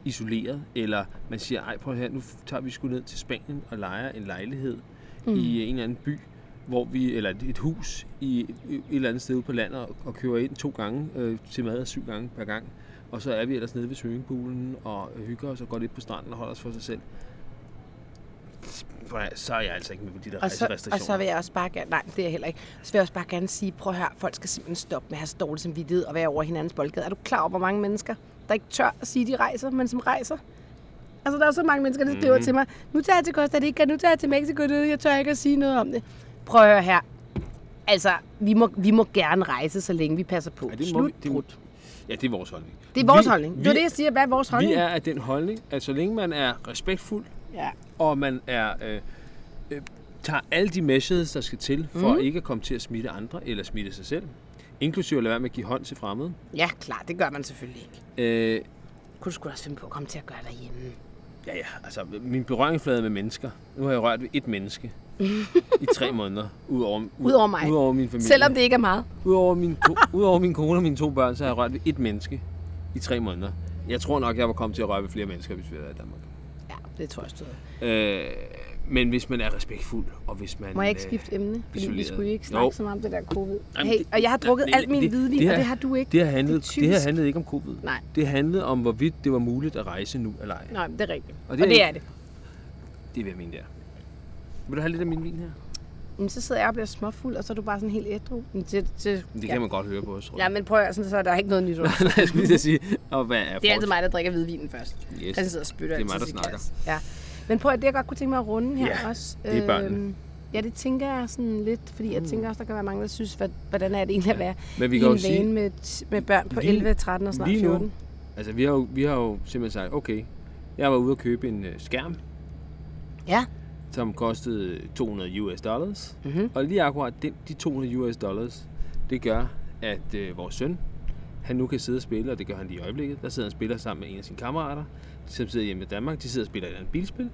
isoleret, eller man siger, ej prøv høre, nu tager vi sgu ned til Spanien og leger en lejlighed mm. i en eller anden by, hvor vi, eller et, hus i et, eller andet sted ude på landet og, og kører ind to gange øh, til mad syv gange per gang. Og så er vi ellers nede ved swimmingpoolen og øh, hygger os og går lidt på stranden og holder os for sig selv. Så er jeg altså ikke med på de der Og så, og rejserestriktioner. så vil jeg også bare gerne, nej, det er jeg heller ikke. Så vil jeg også bare gerne sige, prøv at høre, folk skal simpelthen stoppe med at have så dårlig samvittighed og være over hinandens boldgade. Er du klar over, hvor mange mennesker, der ikke tør at sige, de rejser, men som rejser? Altså, der er så mange mennesker, der skriver mm-hmm. til mig, nu tager jeg til Costa Rica, nu tager jeg til Mexico, jeg tør ikke at sige noget om det. Prøv at høre her. Altså, vi må, vi må gerne rejse, så længe vi passer på. Ja, det må Slut, vi- det-. Ja, det er vores holdning. Det er vores Vi- holdning. Det er vi- det, jeg siger. Hvad er vores Vi holdning? er af den holdning, at så længe man er respektfuld, Ja. og man er øh, øh, tager alle de measures, der skal til, for mm. ikke at komme til at smitte andre eller smitte sig selv, inklusive at lade være med at give hånd til fremmede. ja, klar, det gør man selvfølgelig ikke. Øh, Kunne du sgu også finde på at komme til at gøre derhjemme? ja, ja, altså min berøringsflade med mennesker. Nu har jeg rørt ved et menneske i tre måneder, udover, ud, Udover mig. Udover min familie. Selvom det ikke er meget. Udover min, ko- udover min kone og mine to børn, så har jeg rørt ved et menneske i tre måneder. Jeg tror nok, jeg var kommet til at røre ved flere mennesker, hvis vi havde været i Danmark. Det tror jeg stod. Øh, men hvis man er respektfuld, og hvis man... Må jeg ikke øh, skifte emne? Fordi vi skulle ikke snakke Jo. så meget om det der covid. Jamen, Hey, det- og jeg har drukket det- alt min det- hvidvin, det og det har du ikke. Det her, handlede, Det er det, det her handlede ikke om covid. Nej. Det handlede om, hvorvidt det var muligt at rejse nu eller ej. Nej, det er rigtigt. Og Og det det, er det er det. Det vil jeg mene, der. Vil du have lidt af min vin her? Men så sidder jeg og bliver småfuld, og så er du bare sådan helt ædru. Men Det, det, Det ja. kan man godt høre på os. tror Ja, jeg. men prøv at sådan, så er der ikke noget nyt. Nej, jeg skulle lige sige, og hvad er Det er altid forskel? mig, der drikker hvidvinen først. Yes. Jeg sidder og spytter Det er mig, altid der snakker. Ja. Men prøv at det, jeg godt kunne tænke mig at runde her Ja, også. det er børnene. Øhm, Ja, det tænker jeg sådan lidt, fordi jeg tænker også, der kan være mange, der synes, hvad, hvordan er det egentlig at være Men vi i kan jo en sige, med, med børn på lige- 11, 13 og snart lige nu, 14. altså vi har, jo, vi har jo simpelthen sagt, okay, jeg var ude at købe en øh, skærm, Ja. Som kostede 200 US dollars. Mhm. Og lige akkurat den, de 200 US dollars, det gør, at øh, vores søn, han nu kan sidde og spille, og det gør han lige i øjeblikket. Der sidder han og spiller sammen med en af sine kammerater, som sidder hjemme i Danmark. De sidder og spiller et andet bilspil,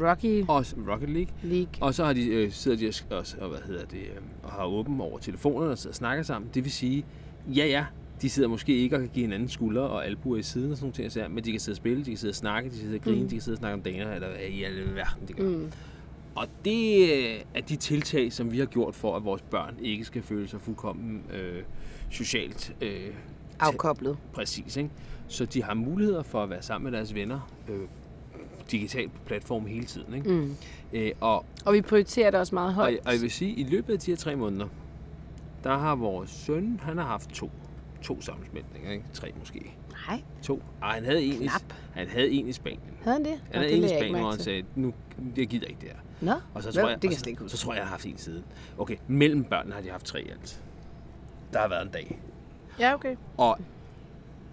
Rocky og Rocket League. League. Og så har de, øh, sidder de og, og, og, hvad hedder det, øh, og har åben over telefonerne og sidder og snakker sammen. Det vil sige, ja ja, de sidder måske ikke og kan give hinanden skuldre og albuer i siden og sådan nogle ting, men de kan sidde og spille, de kan sidde og snakke, de kan sidde og grine, mm. de kan sidde og snakke om daner, eller hvad i alle verden de gør. Mm. Og det øh, er de tiltag, som vi har gjort for, at vores børn ikke skal føle sig fuldkommen øh, socialt øh, Afkoblet. præcis. Ikke? Så de har muligheder for at være sammen med deres venner øh, digitalt på platform hele tiden. Ikke? Mm. Øh, og, Og vi prioriterer det også meget og, højt. og jeg vil sige, at i løbet af de her tre måneder, der har vores søn, han har haft to, to sammensmeltninger, ikke? tre måske. Nej, To. Ej, han havde en, i, han havde en i Spanien. havde han det? Han Nå, havde det en i Spanien, hvor han sagde, nu, jeg gider ikke det her. Nå, Og så tror jeg, det kan og jeg så, så tror jeg, jeg har haft en siden. Okay, mellem børnene har de haft tre alt. Der har været en dag. Ja, okay. Og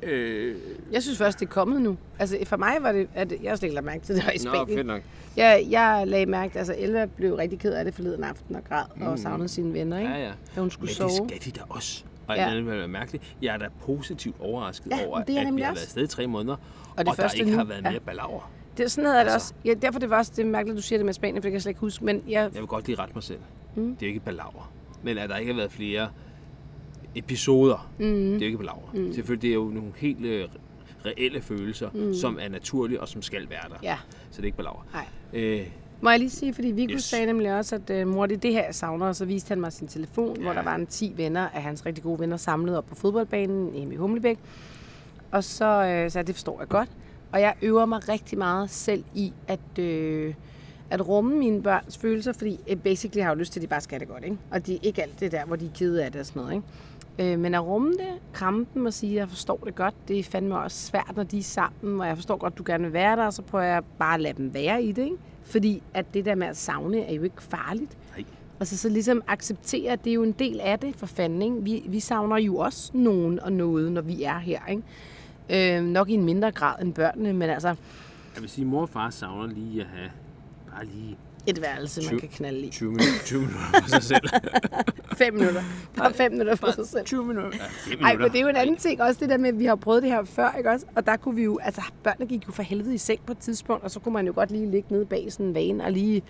øh, Jeg synes først, det er kommet nu. Altså, for mig var det... At jeg har slet ikke lagt mærke til, det var i nå, Spanien. fedt nok. Jeg, jeg lagde mærke til, altså Elva blev rigtig ked af det forleden aften og græd mm. og savnede sine venner, ikke? Ja, ja. Da hun skulle Men sove. det skal de da også. Og Ja. ja. andet vil være mærkeligt. Jeg er da positivt overrasket Ja, over, er at vi har også. været afsted i tre måneder, og, det og der første ikke nu, har været ja. mere balaver. Det er sådan noget, er det Altså. også. Ja, derfor det var også det er mærkeligt, at du siger det med Spanien, for det kan jeg slet ikke huske. Men jeg, Jeg vil godt lige rette mig selv. Mm. Det er jo ikke balaver. Men at der ikke har været flere episoder, mm, det er jo ikke balaver. Mm. Selvfølgelig det er jo nogle helt øh, reelle følelser, mm. som er naturlige og som skal være der. ja, Så det er ikke balaver. nej. Øh, Må jeg lige sige, fordi Viggo yes. Sagde nemlig også, at øh, mor, det er det her, jeg savner, og så viste han mig sin telefon, ja. hvor der var en 10 venner af hans rigtig gode venner samlet op på fodboldbanen hjemme i Humlebæk. Og så øh, så det forstår jeg godt. Og jeg øver mig rigtig meget selv i at, øh, at rumme mine børns følelser, fordi øh, basically har jeg jo lyst til, at de bare skal det godt, ikke? Og det er ikke alt det der, hvor de er kede af det og sådan noget, ikke? Øh, men at rumme det, kramme dem og sige, at jeg forstår det godt, det er fandme også svært, når de er sammen, og jeg forstår godt, at du gerne vil være der, og så prøver jeg bare at lade dem være i det, ikke? Fordi at det der med at savne er jo ikke farligt. nej. Altså så ligesom acceptere, at det er jo en del af det for fanden, ikke? Vi, vi savner jo også nogen og noget, når vi er her, ikke? Øh, nok i en mindre grad end børnene, men altså Jeg vil sige, at mor og far savner lige at have bare lige et værelse, man Tyv- kan knalde i. 20 minutter, 20 minutter for sig selv. Fem minutter. Bare fem minutter for sig selv. 20 minutter. Ja, 5 Ej, men det er jo en anden ting også, det der med, at vi har prøvet det her før, ikke også? Og der kunne vi jo, altså børnene gik jo for helvede i seng på et tidspunkt, og så kunne man jo godt lige ligge nede bag sådan en vane og lige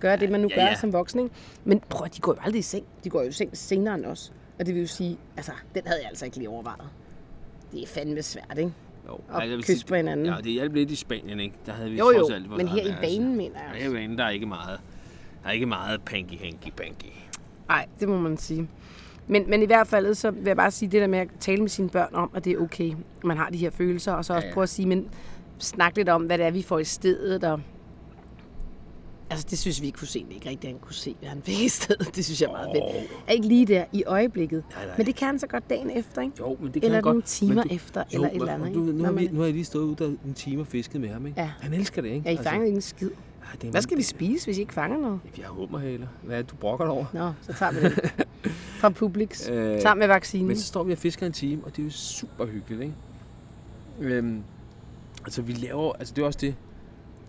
gøre det, man nu Ja, gør ja. som voksen, ikke? Men prøv, de går jo aldrig i seng. De går jo i seng senere end os. Og det vil jo sige, altså, den havde jeg altså ikke lige overvejet. Det er fandme svært, ikke? Jo, Og altså, kysse på hinanden. Ja, det hjalp lidt i Spanien, ikke? Der havde vi Jo, jo, trods alt men her i værelse. banen, mener jeg. Her i banen, der er ikke meget. der er ikke meget panky hanky panky. Nej, det må man sige. Men, men i hvert fald, så vil jeg bare sige det der med at tale med sine børn om, at det er okay, man har de her følelser, og så også Ja, ja. prøve at sige, men snak lidt om, hvad det er, vi får i stedet, og Altså, det synes vi ikke kunne se, ikke rigtigt, han kunne se, hvad han fik i stedet. Det synes jeg er meget fedt. Åh. Er ikke lige der i øjeblikket. Nej, nej. Men det kan han så godt dagen efter, ikke? Jo, men det kan Eller han godt. nogle timer du, efter, jo, eller et eller andet, Du, nu, har vi, nu har jeg lige stået ude der en time og fisket med ham, ikke? Ja. Han elsker det, ikke? Ja, I fanger ikke en skid. ja, det Hvad skal vi spise, hvis I ikke fanger noget? Jeg har hummerhaler. Hvad er det, du brokker dig over? Nå, så tager vi det. Fra Publix. Øh, Sammen med vaccinen. Men så står vi og fisker en time, og det er jo super hyggeligt, ikke? Øhm, altså, vi laver... Altså, det er også det.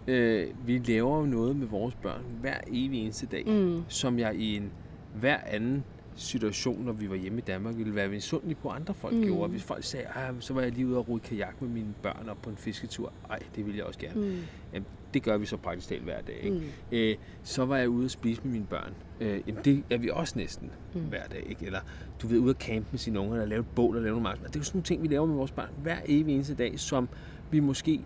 Øh, vi laver jo noget med vores børn hver evig eneste dag, Mm. som jeg i en hver anden situation, når vi var hjemme i Danmark, ville være misundelig på andre folk Mm. gjorde. Hvis folk sagde, "Ej, så var jeg lige ude og rode kajak med mine børn op på en fisketur. Ej, det ville jeg også gerne. Mm. Jamen, det gør vi så praktisk talt hver dag. Ikke? Mm. Øh, så var jeg ude at spise med mine børn. Øh, jamen, det er vi også næsten Mm. hver dag. Ikke? Eller du ved, ude at campe med sine unger, eller lave et bål, og lave nogle markedsmad. Det er jo sådan nogle ting, vi laver med vores børn hver evig eneste dag, som vi måske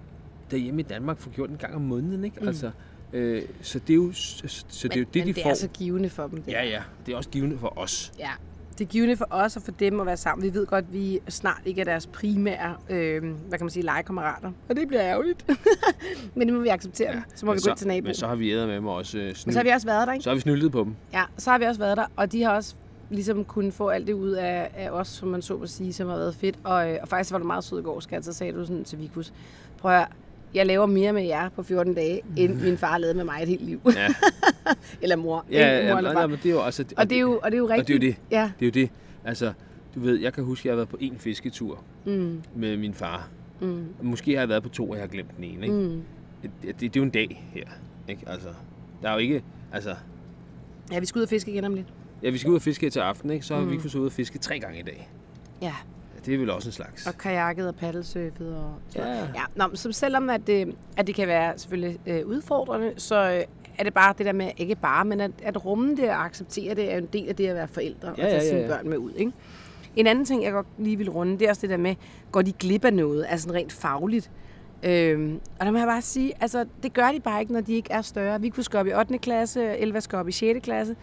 derhjemme i Danmark får gjort en gang om måneden. Ikke? Mm. Altså, øh, så det er jo, så, så det, er jo det, men de det får. er så givende for dem. Det. Ja, ja. Det er også givende for os. Ja, det er givende for os og for dem at være sammen. Vi ved godt, at vi snart ikke er deres primære, øh, hvad kan man sige, legekammerater. Og det bliver ærgerligt. men det må vi acceptere. Ja, så må men vi gå ind til naboen. Men så har vi æder med mig også øh, Men snyld. så har vi også været der, ikke? så har vi snyldet på dem. Ja, så har vi også været der, og de har også ligesom kunnet få alt det ud af, af os, som man så må sige, som har været fedt. Og, øh, og faktisk var du meget sød i går, skat, så sagde du sådan til Vikus, prøv at jeg laver mere med jer på 14 dage, end min far lavede med mig et helt liv. Ja, eller mor. ja, ikke? ja, mor eller ja, far. men det er jo også... Og det er jo, og det er jo rigtigt. Og det er jo det. Ja. Det er jo det. Altså, du ved, jeg kan huske, at jeg har været på en fisketur Mm, med min far. mm, Måske har jeg været på to, og jeg har glemt den ene. Ikke? mm. Det, det, det er jo en dag her. Ikke? Altså, der er jo ikke... Altså, Ja, vi skal ud og fiske igen om lidt. ja, vi skal ud og fiske her til aften, ikke? så har Mm. vi kunnet ud og fiske tre gange i dag. Ja, Det er vel også en slags. og kajakket og paddelsurfet. Og, Ja. ja nå, så selvom at det, at det kan være selvfølgelig øh, udfordrende, så øh, er det bare det der med, ikke bare, men at, at rumme det og acceptere det, er en del af det at være forældre og Ja, tage ja, ja, sine ja. børn med ud. Ikke? En anden ting, jeg godt lige vil runde, det er også det der med, går de glip af noget, altså rent fagligt? Øhm, og der må jeg bare sige, altså det gør de bare ikke, når de ikke er større. Vi kunne skal op i 8. klasse, Elva skal op i 6. klasse.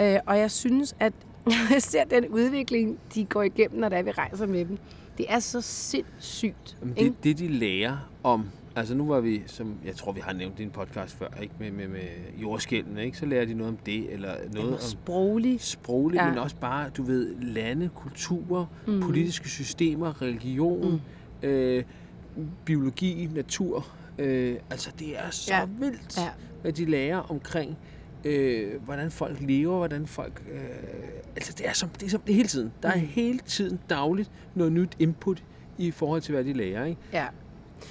Øh, og jeg synes, at jeg ser den udvikling, de går igennem, når det er, vi rejser med dem. Det er så sindssygt. Jamen, det, det, de lærer om... Altså nu var vi, som jeg tror, vi har nævnt i en podcast før, ikke? Med, med, med jordskældene, ikke? Så lærer de noget om det, eller noget Jamen, om sproglig. Ja. men også bare, du ved, lande, kulturer, Mm. politiske systemer, religion, mm. øh, biologi, natur. Øh, altså, det er så Ja. vildt, ja. hvad de lærer omkring, øh, hvordan folk lever, hvordan folk... Øh, altså, det er, som, det er som det er hele tiden. Der er Mm. hele tiden dagligt noget nyt input i forhold til, hvad de lærer, ikke? Ja.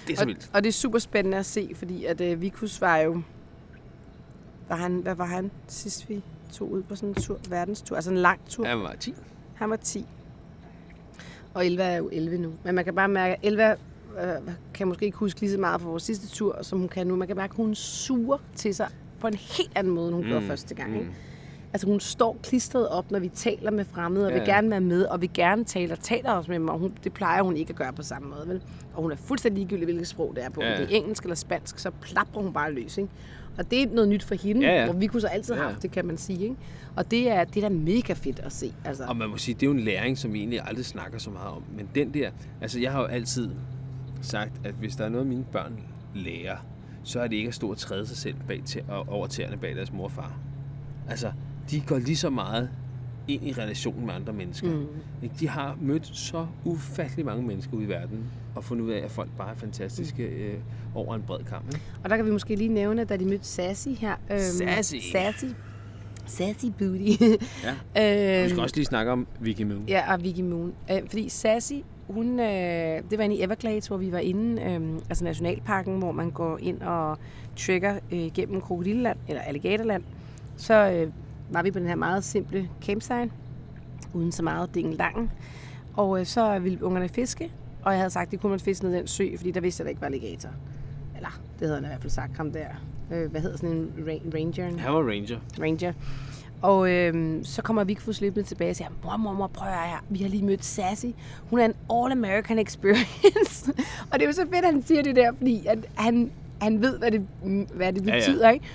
Det er så Og, vildt. og det er super spændende at se, fordi at uh, Vikus var jo... Var han, hvad var han sidst vi tog ud på sådan en tur, verdenstur? Altså en lang tur. Ja, var 10. Han var 10. Og Elva er jo 11 nu. Men man kan bare mærke, at Elva øh, kan måske ikke huske lige så meget fra vores sidste tur, som hun kan nu. Man kan mærke, at hun suger til sig på en helt anden måde, end hun mm. gjorde første gang. Ikke? Altså hun står klistret op, når vi taler med fremmede, og Ja, vil ja. gerne være med, og vil gerne tale og taler også med dem, og hun, det plejer hun ikke at gøre på samme måde. Vel? Og hun er fuldstændig ligegyldig, hvilket sprog det er på. Ja. Ja. Om det er engelsk eller spansk, så plapper hun bare løs. Ikke? Og det er noget nyt for hende, Ja, ja. hvor vi kunne så altid have Ja. haft det, kan man sige. Ikke? Og det er, det er da mega fedt at se. Altså. Og man må sige, det er jo en læring, som vi egentlig aldrig snakker så meget om. Men den der, altså jeg har jo altid sagt, at hvis der er noget, mine børn lærer, så er det ikke at stå og træde sig selv bag til, over tæerne bag deres mor og far. Altså, de går lige så meget ind i relationen med andre mennesker. Mm. De har mødt så ufattelig mange mennesker ude i verden, og fundet ud af, at folk bare er fantastiske øh, over en bred kamp. Ikke? Og der kan vi måske lige nævne, at da de mødte Sassy her. Øhm, Sassy. Sassy. Sassy Booty. Ja. Vi øhm, skal også lige snakke om Vicky Moon. Ja, og Vicky Moon. Øh, fordi Sassy, hun, øh, det var inde i Everglades, hvor vi var inde, øh, altså Nationalparken, hvor man går ind og trigger øh, gennem Krokodilleland, eller Alligatorland. Så øh, var vi på den her meget simple campsite, uden så meget dingelangen. Og øh, så ville ungerne fiske, og jeg havde sagt, at de kunne man fiske ned i den sø, fordi der vidste jeg, der ikke var alligator. Eller, det havde han i hvert fald sagt, ham der. Øh, hvad hedder sådan en ra- ranger? Han var ranger. Ranger. Og øhm, så kommer Vigfus løbende tilbage og siger, mor, mor, mor, prøv her. Vi har lige mødt Sassy. Hun er en all-American experience. og det er jo så fedt, at han siger det der, fordi at han, han ved, hvad det, hvad det Ja, ja. betyder, ikke?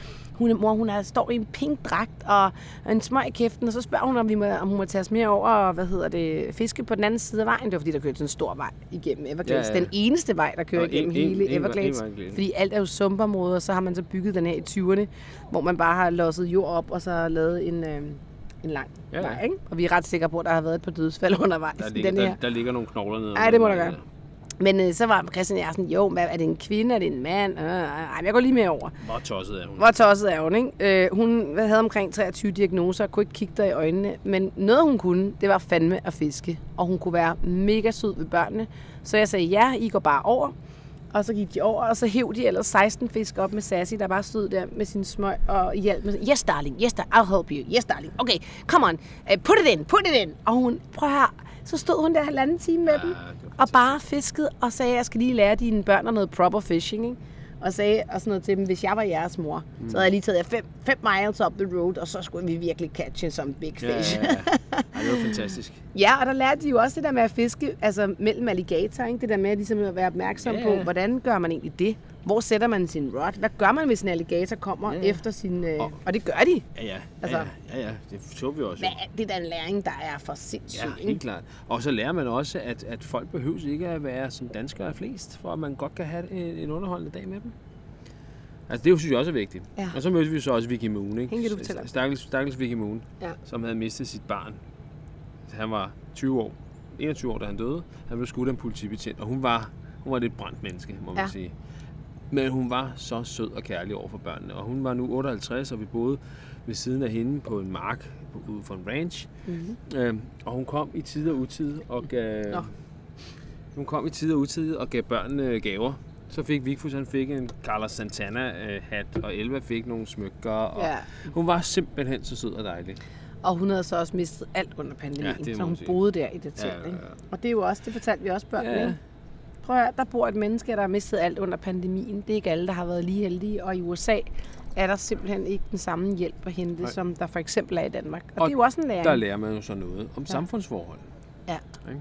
Hun, mor, hun er, står i en pink dragt og en smøg i kæften, og så spørger hun, om, vi må, om hun må tage os med over og hvad hedder det, fiske på den anden side af vejen. Det var fordi, der kørte sådan en stor vej igennem Everglades. Ja, Ja. Den eneste vej, der kører Og en- igennem en- hele en- en- Everglades. en vej igennem. Fordi alt er jo sumpområder, og så har man så bygget den her i 20'erne, hvor man bare har losset jord op, og så har lavet en, øh, en lang Ja, ja, vej. Ikke? Og vi er ret sikre på, at der har været et par dødsfald undervejs Der ligger, den her. der, der ligger nogle knogler nede. Ej, det må der gøre. Men øh, så var Christian sådan, jo, hvad, er det en kvinde, er det en mand? Øh, ej, men jeg går lige med over. Hvor tosset er hun? Hvor tosset er hun, ikke? Øh, hun havde omkring 23 diagnoser og kunne ikke kigge der i øjnene. Men noget, hun kunne, det var fandme at fiske. Og hun kunne være mega sød ved børnene. Så jeg sagde, ja, I går bare over. Og så gik de over, og så hæv de ellers 16 fisk op med Sassy, der bare stod der med sin smøg og hjalp med, yes darling, yes darling, I'll help you, yes darling, okay, come on, uh, put it in, put it in. Og hun, prøv her, så stod hun der halvanden time med Ja, dem, det var og bare fiskede, og sagde, jeg skal lige lære dine børn noget proper fishing, ikke? Og sagde og sådan noget til dem, hvis jeg var jeres mor, mm. så havde jeg lige taget jer fem, fem miles up the road, og så skulle vi virkelig catch some big fish. ja, ja. Det var fantastisk. Ja, og der lærte de jo også det der med at fiske, altså mellem alligator, ikke? det der med ligesom at være opmærksom Ja, på, ja. hvordan gør man egentlig det? Hvor sætter man sin rod? Hvad gør man, hvis en alligator kommer Ja, ja, efter sin... Øh, Og- og det gør de. Ja, ja. Altså- ja, ja, ja, det så vi også. Hvad, det er da en læring, der er for sindssyg. Ja, helt klart. Og så lærer man også, at, at folk behøves ikke at være som danskere er flest, for at man godt kan have en, en underholdende dag med dem. Altså det synes jeg også er vigtigt. Ja. Og så mødte vi så også Vicky Moon, ikke? Hende kan du fortælle. Stakkels, stakkels Vicky Moon, Ja. som havde mistet sit barn. Han var 20 år, 21 år, da han døde. Han blev skudt af en politibetjent, og hun var, hun var et lidt brændt menneske, må man Ja. sige. Men hun var så sød og kærlig over for børnene, og hun var nu 58, og vi boede ved siden af hende på en mark på- ude for en ranch. Mm-hmm. Øhm, og hun kom i tid og utid og gav, Nå. hun kom i tid og utid og gav børnene gaver. Så fik Vigfus, han fik en Carlos Santana øh, hat, og Elva fik nogle smykker. Og Ja. Hun var simpelthen så sød og dejlig. Og hun havde så også mistet alt under pandemien, Ja, så hun sige. boede der i det telt. Ja, ja, ikke? ja. Og det er jo også, det fortalte vi også børnene. Ja. ikke? Prøv at høre, der bor et menneske, der har mistet alt under pandemien. Det er ikke alle, der har været lige heldige. Og i USA er der simpelthen ikke den samme hjælp at hente, Nej. som der for eksempel er i Danmark. Og, Og det er jo også en læring. Der lærer man jo så noget om ja. samfundsforhold. Ja. Ikke?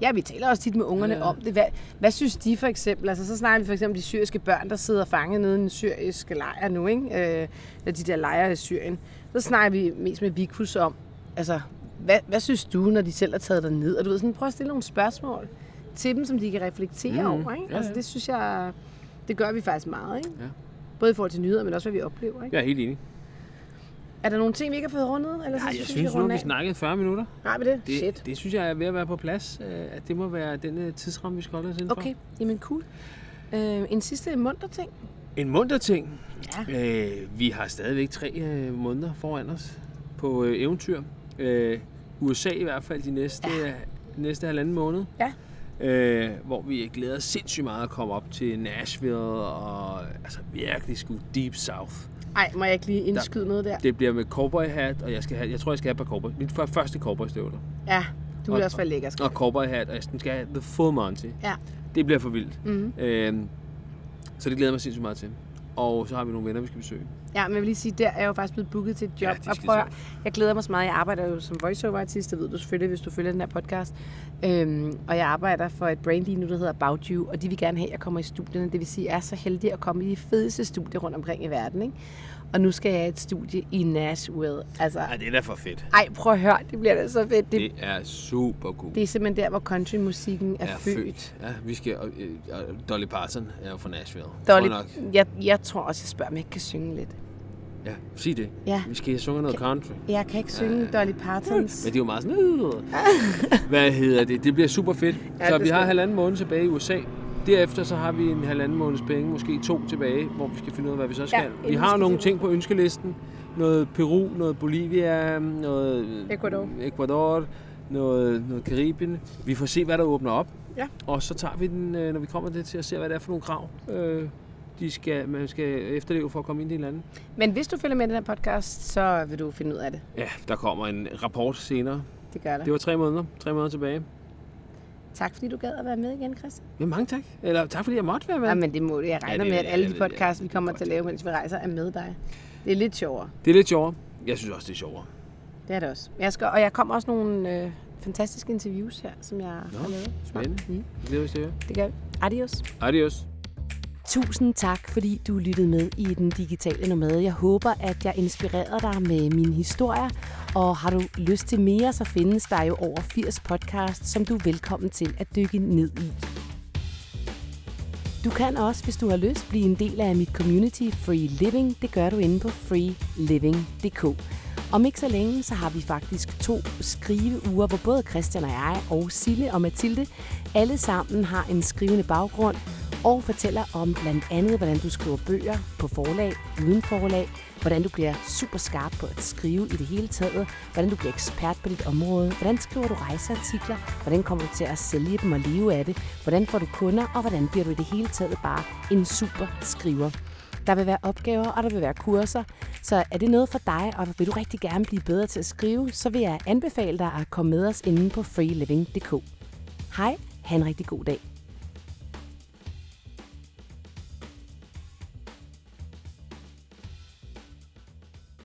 Ja, vi taler også tit med ungerne Ja, om det. Hvad, hvad synes de for eksempel? Altså, så snakker vi for eksempel de syriske børn, der sidder fanget nede i en syrisk lejr nu, ikke? Øh, de der lejre i Syrien. Så snakker vi mest med Vikus om, altså, hvad, hvad synes du, når de selv er taget ned? Og du ved, sådan, prøv at stille nogle spørgsmål til dem, som de kan reflektere Mhm. over, ikke? Ja, Altså, ja. det synes jeg, det gør vi faktisk meget, ikke? Ja. Både i forhold til nyheder, men også, hvad vi oplever, ikke? Jeg er helt enig. Er der nogle ting, vi ikke har fået rundet? Eller så Ja, jeg vi synes kan nu, vi snakkede 40 minutter. Har vi det? Det, Shit. det synes jeg er ved at være på plads. øh, At det må være den øh, tidsramme, vi skal holde os inden for. Okay, jamen cool. Øh, en sidste munter ting. En munter ting. Ja. Øh, vi har stadigvæk tre øh, måneder foran os på øh, eventyr. Øh, USA i hvert fald de næste, ja. næste halvanden måned. Ja. Øh, hvor vi glæder os sindssygt meget at komme op til Nashville og altså virkelig skulle deep south. Ej, må jeg ikke lige indskyde noget der? Det bliver med cowboy hat, og jeg, skal have, jeg tror, jeg skal have et par cowboy. Mit før- første cowboy støvler. Ja, du vil Og- også være lækker, Og cowboy hat, og jeg skal have the full Monty. Ja. Det bliver for vildt. mm Øh, så det glæder jeg mig sindssygt meget til. Og så har vi nogle venner, vi skal besøge. Ja, men jeg vil lige sige, der er jeg jo faktisk blevet booket til et job. Ja, og prøv, så. jeg glæder mig så meget. Jeg arbejder jo som voiceover-artist, det ved du selvfølgelig, hvis du følger den her podcast. Øhm, og jeg arbejder for et brand lige nu, der hedder About You, og de vil gerne have, at jeg kommer i studierne. Det vil sige, at jeg er så heldig at komme i de fedeste studier rundt omkring i verden. Ikke? Og nu skal jeg have et studie i Nashville. Altså, Ej, det er da for fedt. ej, prøv at høre, det bliver da så fedt. Det, Det er super cool. det er simpelthen der, hvor countrymusikken er, er født. født. Ja, vi skal, og, øh, og Dolly Parton er jo fra Nashville. Dolly, Tror jeg nok. jeg, jeg tror også, jeg spørger, om jeg kan synge lidt. Ja, sig det. Ja. Vi skal sunge noget country. Jeg kan ikke synge Dolly Partons. Men det er jo meget sådan... Øh. Hvad hedder det? Det bliver super fedt. Ja, så vi har halvanden måned tilbage i USA. Derefter så har vi en halvanden måneds penge, måske to tilbage, hvor vi skal finde ud af, hvad vi så skal. Ja, vi har nogle ting på ønskelisten. Noget Peru, noget Bolivia, noget Ecuador. Ecuador noget, noget Karibien. Vi får se, hvad der åbner op. Ja. Og så tager vi den, øh, når vi kommer til at se, hvad det er for nogle krav, øh, de skal, man skal efterleve for at komme ind i landet. Men hvis du følger med i den her podcast, så vil du finde ud af det. Ja, der kommer en rapport senere. Det gør der. Det var tre måneder. Tre måneder tilbage. Tak fordi du gad at være med igen, Christian. Ja, mange tak. Eller tak fordi jeg måtte være med. Ja, men det må. Jeg regner det- med, at alle ja, de ja, podcasts, vi er kommer til at lave, mens vi rejser, er med dig. Det er lidt sjovere. Det er lidt sjovere. Jeg synes også, det er sjovere. Det er det også. Jeg skal, og jeg kommer også nogle øh, fantastiske interviews her, som jeg Nå, har lavet. spændende. Mm, Det glæder vi til at høre. det gør vi. Adios. Adios. Tusind tak, fordi du lyttede med i Den Digitale Nomade. Jeg håber, at jeg inspirerede dig med mine historier, og har du lyst til mere, så findes der jo over 80 podcasts, som du er velkommen til at dykke ned i. Du kan også, hvis du har lyst, blive en del af mit community Free Living. Det gør du inde på freeliving.dk. Om ikke så længe, så har vi faktisk to skriveuger, hvor både Christian og jeg og Sille og Mathilde alle sammen har en skrivende baggrund og fortæller om blandt andet, hvordan du skriver bøger på forlag, uden forlag, hvordan du bliver super skarp på at skrive i det hele taget, hvordan du bliver ekspert på dit område, hvordan skriver du rejseartikler, hvordan kommer du til at sælge dem og leve af det, hvordan får du kunder, og hvordan bliver du i det hele taget bare en super skriver. Der vil være opgaver, og der vil være kurser. Så er det noget for dig, og vil du rigtig gerne blive bedre til at skrive, så vil jeg anbefale dig at komme med os inde på freeliving.dk. Hej, ha' en rigtig god dag.